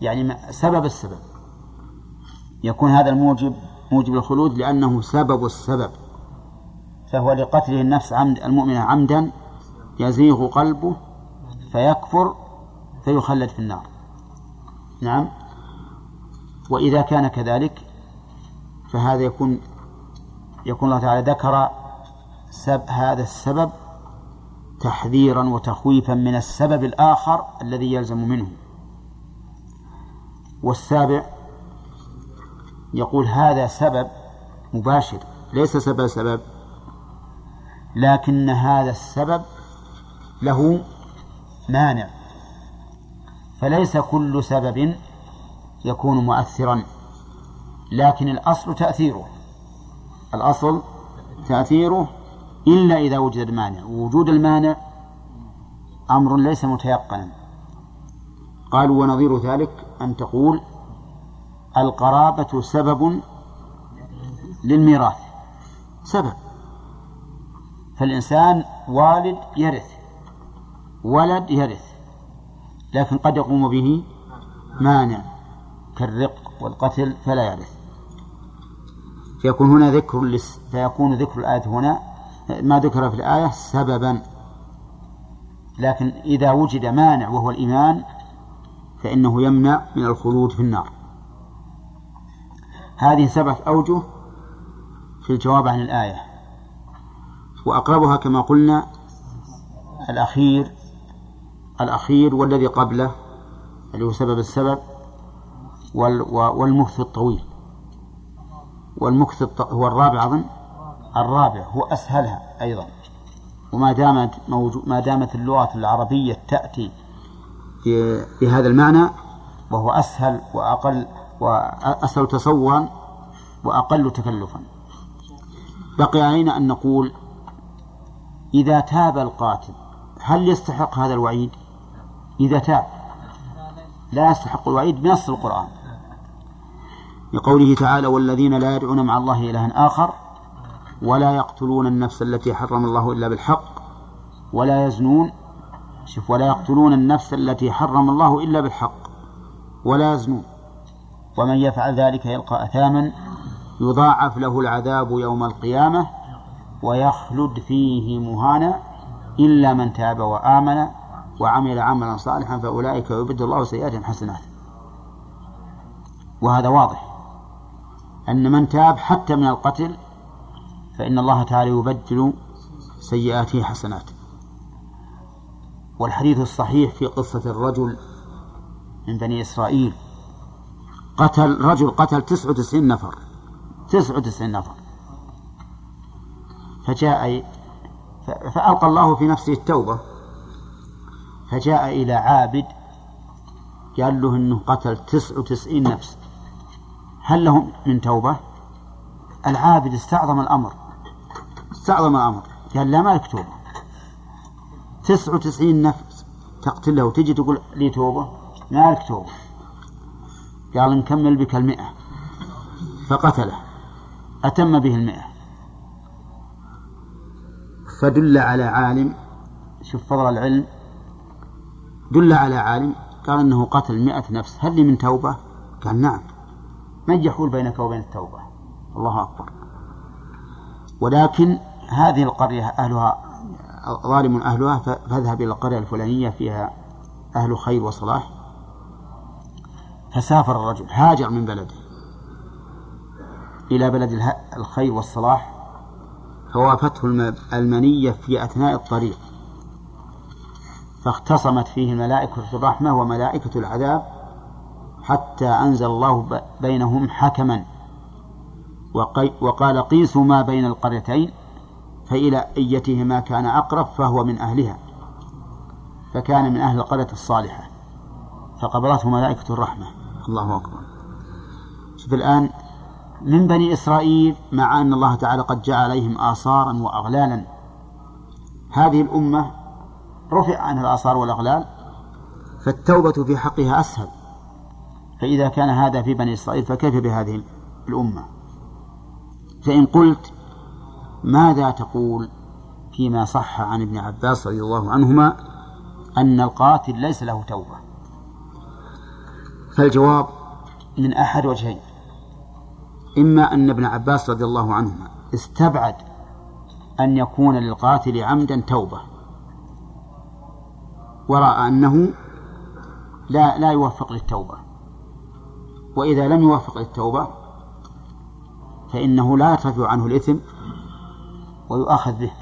يعني سبب السبب. يكون هذا الموجب موجب الخلود لأنه سبب السبب فهو لقتله النفس عمد المؤمنة عمدا يزيغ قلبه فيكفر فيخلد في النار. نعم. وإذا كان كذلك فهذا يكون يكون الله تعالى ذكر سب هذا السبب تحذيرا وتخويفا من السبب الآخر الذي يلزم منه. والسابع يقول هذا سبب مباشر ليس سبب سبب. لكن هذا السبب له مانع. فليس كل سبب يكون مؤثرا لكن الأصل تأثيره. الأصل تأثيره إلا إذا وجد المانع ووجود المانع أمر ليس متيقنا. قالوا ونظير ذلك أن تقول القرابة سبب للميراث. سبب. فالإنسان والد يرث ولد يرث لكن قد يقوم به مانع كالرق والقتل فلا يرث. فيكون هنا ذكر لس فيكون ذكر الآية هنا ما ذكر في الآية سببا. لكن إذا وجد مانع وهو الإيمان فإنه يمنع من الخلود في النار. هذه سبعة أوجه في الجواب عن الآية. وأقربها كما قلنا الأخير الأخير والذي قبله اللي هو سبب السبب والمكث الطويل. والمكث هو الرابع أظن؟ الرابع هو أسهلها أيضا. وما دامت موجود ما دامت اللغة العربية تأتي بهذا المعنى وهو أسهل وأقل وأسهل تصورا وأقل تكلفا. بقي علينا أن نقول إذا تاب القاتل هل يستحق هذا الوعيد؟ إذا تاب لا يستحق الوعيد بنص القرآن. لقوله تعالى والذين لا يدعون مع الله إلها آخر ولا يقتلون النفس التي حرم الله إلا بالحق ولا يزنون شوف ولا يقتلون النفس التي حرم الله إلا بالحق ولا يزنون. ومن يفعل ذلك يلقى أثاما يضاعف له العذاب يوم القيامة ويخلد فيه مهانا إلا من تاب وآمن وعمل عملا صالحا فأولئك يبدل الله سيئات حسنات. وهذا واضح. أن من تاب حتى من القتل فإن الله تعالى يبدل سيئاته حسنات. والحديث الصحيح في قصة الرجل من بني إسرائيل قتل رجل قتل تسعة وتسعين نفر. تسعة وتسعين نفر. فجاء فألقى الله في نفسه التوبة. فجاء إلى عابد قال له أنه قتل تسع وتسعين نفس. هل له من توبة؟ العابد استعظم الأمر. استعظم الأمر. قال لا ما لك توبة. تسع وتسعين نفس. تقتله وتجي تقول لي توبة؟ ما لك توبة. قال نكمل بك المئة. فقتله. أتم به المئة. فدل على عالم. شوف فضل العلم. دل على عالم. قال إنه قتل مئة نفس. هل لي من توبة؟ قال نعم. من يحول بينك وبين التوبة؟ الله أكبر. ولكن هذه القرية أهلها ظالم أهلها فاذهب إلى القرية الفلانية فيها أهل خير وصلاح. فسافر الرجل هاجر من بلده. إلى بلد الخير والصلاح فوافته المنية في أثناء الطريق. فاختصمت فيه ملائكة الرحمة وملائكة العذاب حتى أنزل الله بينهم حكما. وقال قيسوا ما بين القريتين فإلى أيتهما كان أقرب فهو من أهلها. فكان من أهل القرية الصالحة. فقبضته ملائكة الرحمة. الله أكبر. شوف الآن من بني إسرائيل مع أن الله تعالى قد جعل عليهم آثارا وأغلالا هذه الأمة رفع عنها الآثار والأغلال فالتوبة في حقها أسهل. فإذا كان هذا في بني إسرائيل فكيف بهذه الأمة؟ فإن قلت ماذا تقول فيما صح عن ابن عباس رضي الله عنهما؟ أن القاتل ليس له توبة. فالجواب من أحد وجهين. إما أن ابن عباس رضي الله عنهما استبعد أن يكون للقاتل عمدا توبة ورأى أنه لا لا يوفق للتوبة. وإذا لم يوفق للتوبة فإنه لا يرتفع عنه الإثم ويؤاخذ به.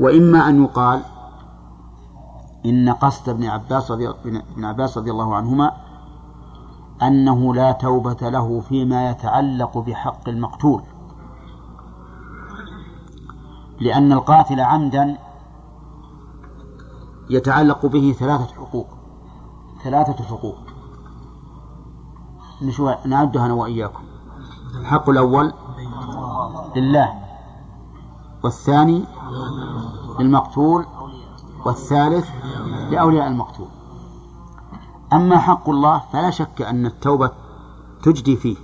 وإما أن يقال إن قصد ابن عباس رضي ابن عباس رضي الله عنهما أنه لا توبة له فيما يتعلق بحق المقتول. لأن القاتل عمدا يتعلق به ثلاثة حقوق. ثلاثة حقوق. نعدها أنا وإياكم. الحق الأول لله والثاني للمقتول والثالث لأولياء المقتول. أما حق الله فلا شك أن التوبة تجدي فيه.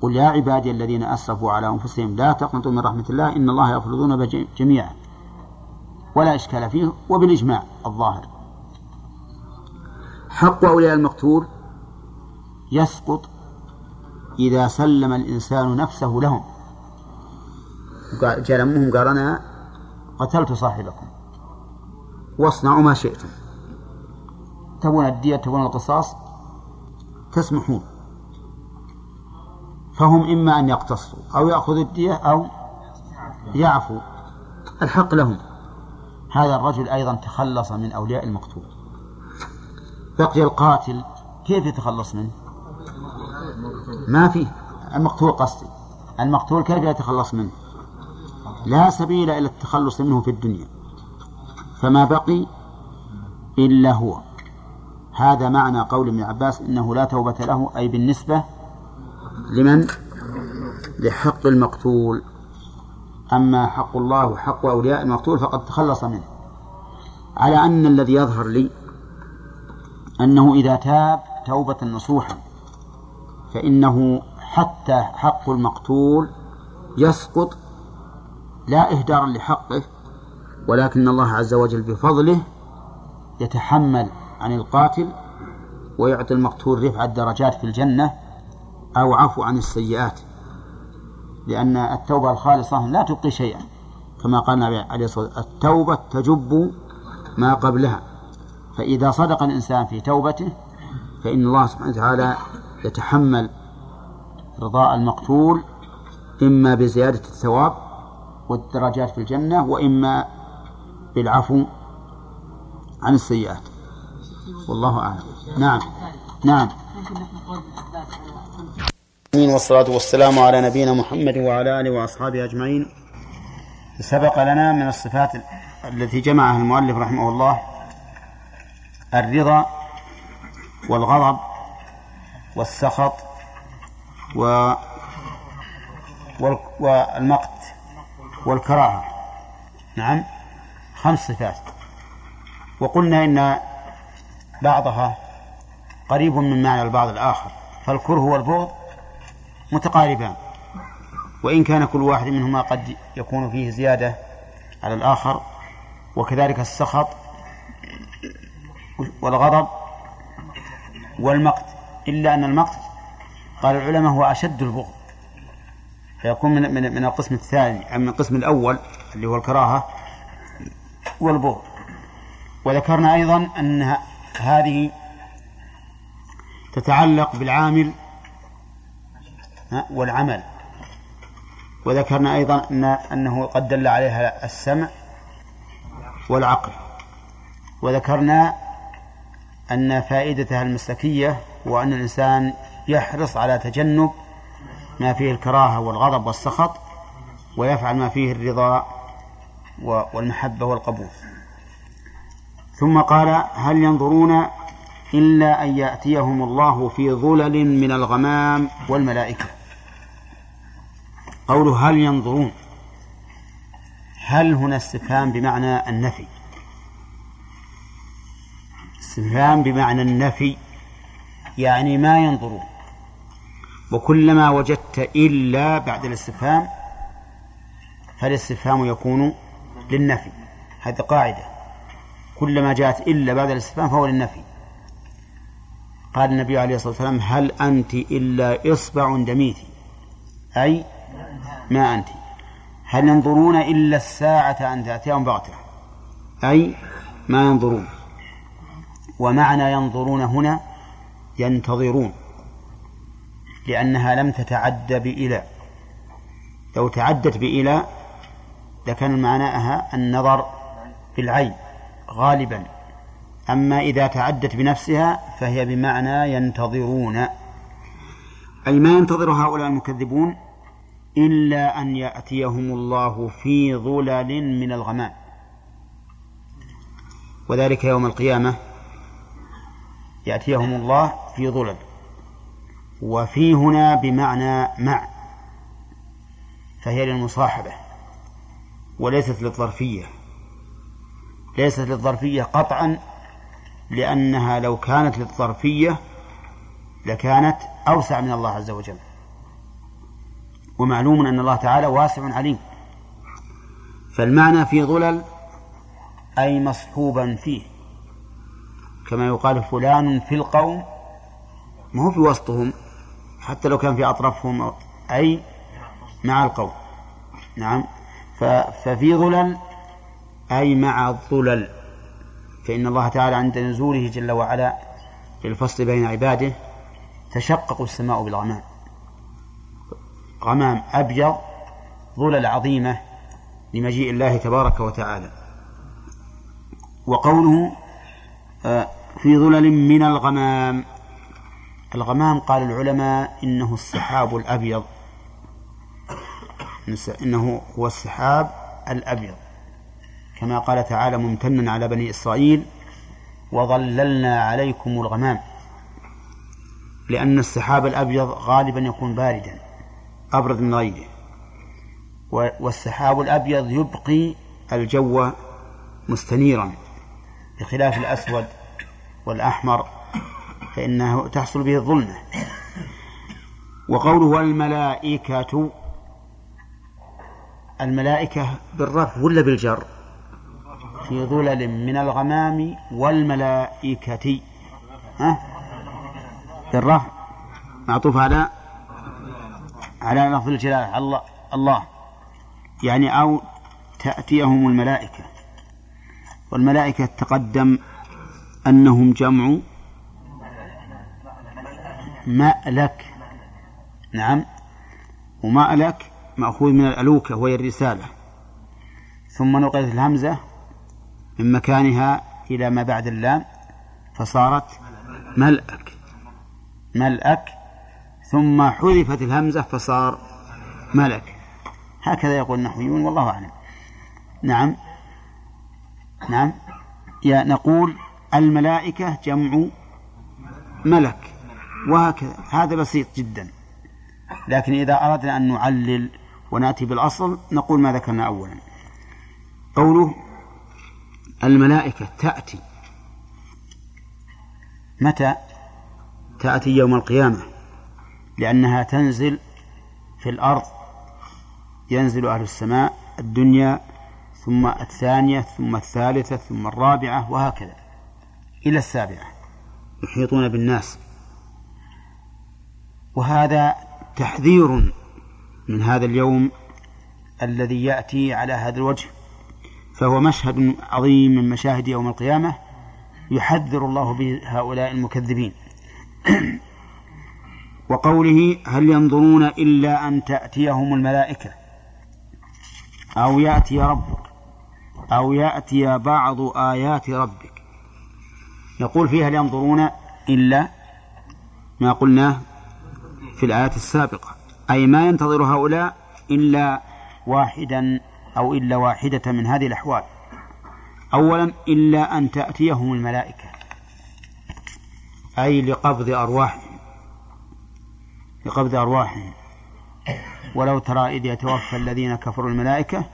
قل يا عبادي الذين أسرفوا على أنفسهم لا تقنطوا من رحمة الله إن الله يغفر الذنوب جميعا. ولا إشكال فيه وبالإجماع الظاهر. حق أولياء المقتول يسقط إذا سلم الإنسان نفسه لهم. جاء لمهم قال أنا قتلت صاحبكم. واصنعوا ما شئتم. تبون الدية تبون القصاص؟ تسمحون. فهم إما أن يقتصوا أو يأخذوا الدية أو يعفوا الحق لهم. هذا الرجل أيضا تخلص من أولياء المقتول. بقي القاتل كيف يتخلص منه؟ ما فيه. المقتول قصدي. المقتول كيف يتخلص منه؟ لا سبيل إلى التخلص منه في الدنيا. فما بقي إلا هو. هذا معنى قول ابن عباس إنه لا توبة له أي بالنسبة لمن؟ لحق المقتول. أما حق الله وحق أولياء المقتول فقد تخلص منه. على أن الذي يظهر لي أنه إذا تاب توبة نصوحا فإنه حتى حق المقتول يسقط لا إهدارا لحقه ولكن الله عز وجل بفضله يتحمل عن القاتل ويعطي المقتول رفع الدرجات في الجنة أو عفو عن السيئات. لأن التوبة الخالصة لا تبقي شيئا. كما قال النبي عليه الصلاة والسلام التوبة تجب ما قبلها. فإذا صدق الإنسان في توبته فإن الله سبحانه وتعالى يتحمل رضاء المقتول إما بزيادة الثواب والدرجات في الجنة وإما بالعفو عن السيئات. والله أعلم. نعم. نعم. والصلاة والسلام على نبينا محمد وعلى آله وأصحابه أجمعين. سبق لنا من الصفات التي جمعها المؤلف رحمه الله الرضا والغضب والسخط و والمقت والكراهة. نعم. خمس صفات. وقلنا إن بعضها قريب من معنى البعض الآخر. فالكره والبغض متقاربان. وإن كان كل واحد منهما قد يكون فيه زيادة على الآخر وكذلك السخط والغضب والمقت. إلا أن المقت قال العلماء هو أشد البغض. فيكون من من القسم الثاني من القسم الأول اللي هو الكراهة والبغض وذكرنا أيضا أن هذه تتعلق بالعامل والعمل. وذكرنا أيضا أن أنه قد دل عليها السمع والعقل. وذكرنا أن فائدتها المسلكية هو أن الإنسان يحرص على تجنب ما فيه الكراهة والغضب والسخط ويفعل ما فيه الرضا والمحبة والقبول. ثم قال هل ينظرون إلا أن يأتيهم الله في ظلل من الغمام والملائكة؟ قوله هل ينظرون. هل هنا استفهام بمعنى النفي؟ استفهام بمعنى النفي يعني ما ينظرون. وكلما وجدت إلا بعد الاستفهام فالاستفهام يكون للنفي. هذه قاعدة. كلما جاءت إلا بعد الاستفهام فهو للنفي. قال النبي عليه الصلاة والسلام هل أنت إلا إصبع دميتي أي ما أنت. هل ينظرون إلا الساعة أن تأتيهم بغتة؟ أي ما ينظرون. ومعنى ينظرون هنا ينتظرون لأنها لم تتعد بإلى. لو تعدت بإلى لكان معناها النظر بالعين غالبا. أما إذا تعدت بنفسها فهي بمعنى ينتظرون. أي ما ينتظر هؤلاء المكذبون إلا أن يأتيهم الله في ظلل من الغمام. وذلك يوم القيامة يأتيهم الله في ظلل. وفي هنا بمعنى مع فهي للمصاحبة. وليست للظرفية. ليست للظرفية قطعا لأنها لو كانت للظرفية لكانت أوسع من الله عز وجل. ومعلوم أن الله تعالى واسع عليم. فالمعنى في ظلل أي مصحوبا فيه. كما يقال فلان في القوم ما هو في وسطهم حتى لو كان في أطرافهم أي مع القوم. نعم. ففي ظلل أي مع الظلل. فإن الله تعالى عند نزوله جل وعلا في الفصل بين عباده تشقق السماء بالغمام. غمام أبيض ظلل عظيمة لمجيء الله تبارك وتعالى. وقوله آه، في ظلل من الغمام. الغمام قال العلماء إنه السحاب الأبيض. إنه هو السحاب الأبيض. كما قال تعالى ممتنا على بني إسرائيل وظللنا عليكم الغمام. لأن السحاب الأبيض غالبا يكون باردا أبرد من غيره. والسحاب الأبيض يبقي الجو مستنيرا بخلاف الأسود والأحمر فإنه تحصل به الظلمة. وقوله والملائكة الملائكة بالرفع ولا بالجر؟ في ظلل من الغمام والملائكة. ها؟ بالرفع. معطوف على؟ على لفظ الجلالة. الله الله. يعني أو تأتيهم الملائكة. والملائكة تقدم أنهم جمع مألك. نعم. ومألك مأخوذ من الألوكة وهي الرسالة. ثم نقلت الهمزة من مكانها إلى ما بعد اللام فصارت ملأك. ملأك. ثم حذفت الهمزة فصار ملك. هكذا يقول النحويون والله أعلم. نعم. نعم. يا نقول الملائكة جمع ملك. وهكذا. هذا بسيط جدا. لكن إذا أردنا أن نعلل ونأتي بالأصل نقول ما ذكرنا أولا. قوله الملائكة تأتي. متى؟ تأتي يوم القيامة. لأنها تنزل في الأرض. ينزل أهل السماء الدنيا ثم الثانية ثم الثالثة ثم الرابعة وهكذا. إلى السابعة. يحيطون بالناس. وهذا تحذير من هذا اليوم الذي يأتي على هذا الوجه فهو مشهد عظيم من مشاهد يوم القيامة يحذر الله به هؤلاء المكذبين. وقوله هل ينظرون إلا أن تأتيهم الملائكة؟ أو يأتي ربك؟ أو يأتي بعض آيات ربك؟ يقول فيها هل ينظرون إلا؟ ما قلناه في الآيات السابقة. أي ما ينتظر هؤلاء إلا واحدا أو إلا واحدة من هذه الأحوال. أولا إلا أن تأتيهم الملائكة أي لقبض أرواحهم لقبض أرواحهم. ولو ترى إذ يتوفى الذين كفروا الملائكة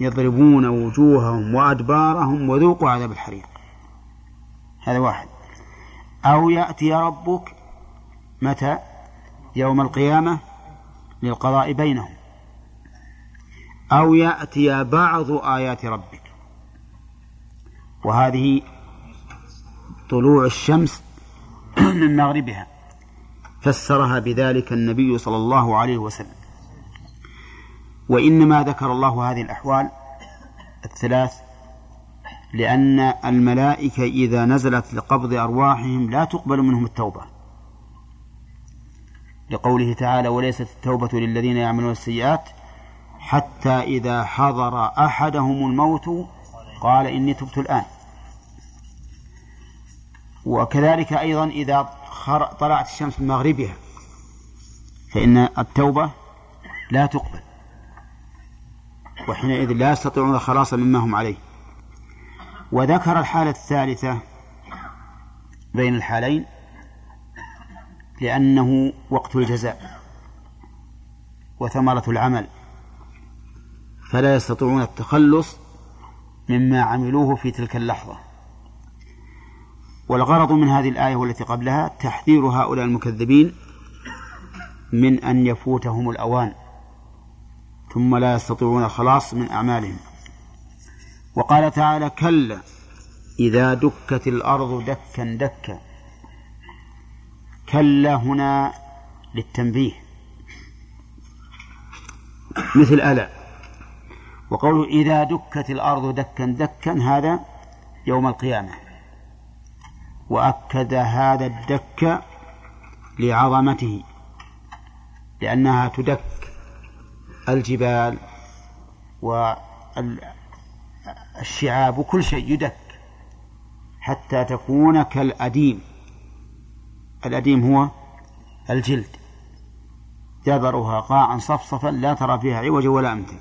يضربون وجوههم وأدبارهم وذوقوا عذاب الحريق. هذا واحد. أو يأتي ربك متى؟ يوم القيامة؟ للقضاء بينهم. أو يأتي بعض آيات ربك. وهذه طلوع الشمس من مغربها. فسرها بذلك النبي صلى الله عليه وسلم. وإنما ذكر الله هذه الأحوال الثلاث لأن الملائكة إذا نزلت لقبض أرواحهم لا تقبل منهم التوبة. لقوله تعالى وليست التوبة للذين يعملون السيئات حتى إذا حضر أحدهم الموت قال إني تبت الآن وكذلك أيضا إذا طلعت الشمس من مغربها فإن التوبة لا تقبل وحينئذ لا يستطيعون الخلاص مما هم عليه. وذكر الحالة الثالثة بين الحالين لأنه وقت الجزاء وثمرة العمل فلا يستطيعون التخلص مما عملوه في تلك اللحظة. والغرض من هذه الآية والتي قبلها تحذير هؤلاء المكذبين من أن يفوتهم الأوان ثم لا يستطيعون الخلاص من أعمالهم. وقال تعالى كلا إذا دكت الأرض دكا دكا كلا هنا للتنبيه. مثل ألا. وقوله إذا دكت الأرض دكا دكا هذا يوم القيامة. وأكد هذا الدك لعظمته لأنها تدك الجبال والشعاب وكل شيء يدك حتى تكون كالأديم. الأديم هو الجلد. جذرها قاعا صفصفا لا ترى فيها عوجا ولا أمتا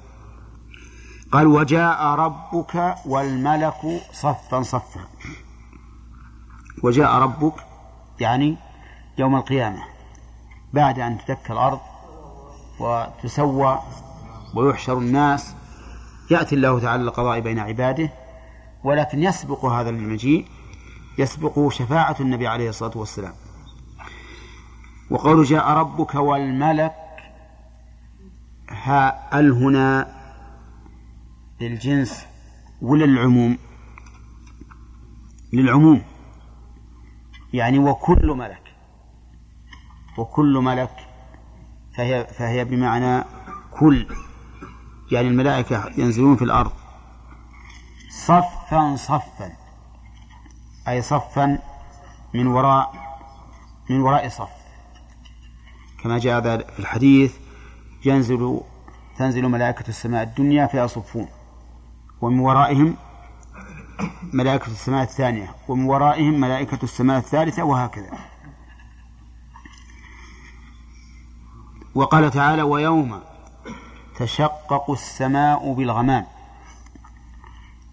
قال وجاء ربك والملك صفا صفا. وجاء ربك يعني يوم القيامة بعد أن تدك الأرض وتسوى ويحشر الناس يأتي الله تعالى القضاء بين عباده ولكن يسبق هذا المجيء يسبق شفاعة النبي عليه الصلاة والسلام. وقول جاء ربك والملك. ها ال هنا للجنس ولا للعموم؟ للعموم. يعني وكل ملك. وكل ملك. فهي فهي بمعنى كل. يعني الملائكة ينزلون في الأرض. صفا صفا. أي صفا من وراء من وراء صف. كما جاء في الحديث ينزل تنزل ملائكة السماء الدنيا فيصفون ومن ورائهم ملائكة السماء الثانية ومن ورائهم ملائكة السماء الثالثة وهكذا. وقال تعالى ويوم تشقق السماء بالغمام.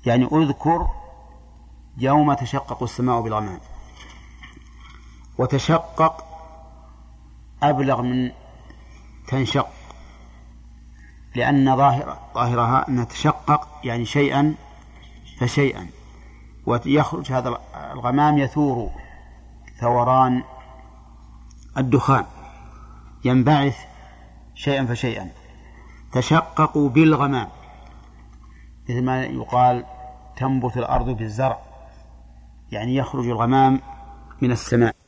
يعني اذكر يوم تشقق السماء بالغمام. وتشقق أبلغ من تنشق لأن ظاهر ظاهرها أن تشقق يعني شيئا فشيئا. ويخرج هذا الغمام يثور ثوران الدخان ينبعث شيئا فشيئا. تشققوا بالغمام مثل ما يقال تنبت الأرض بالزرع يعني يخرج الغمام من السماء.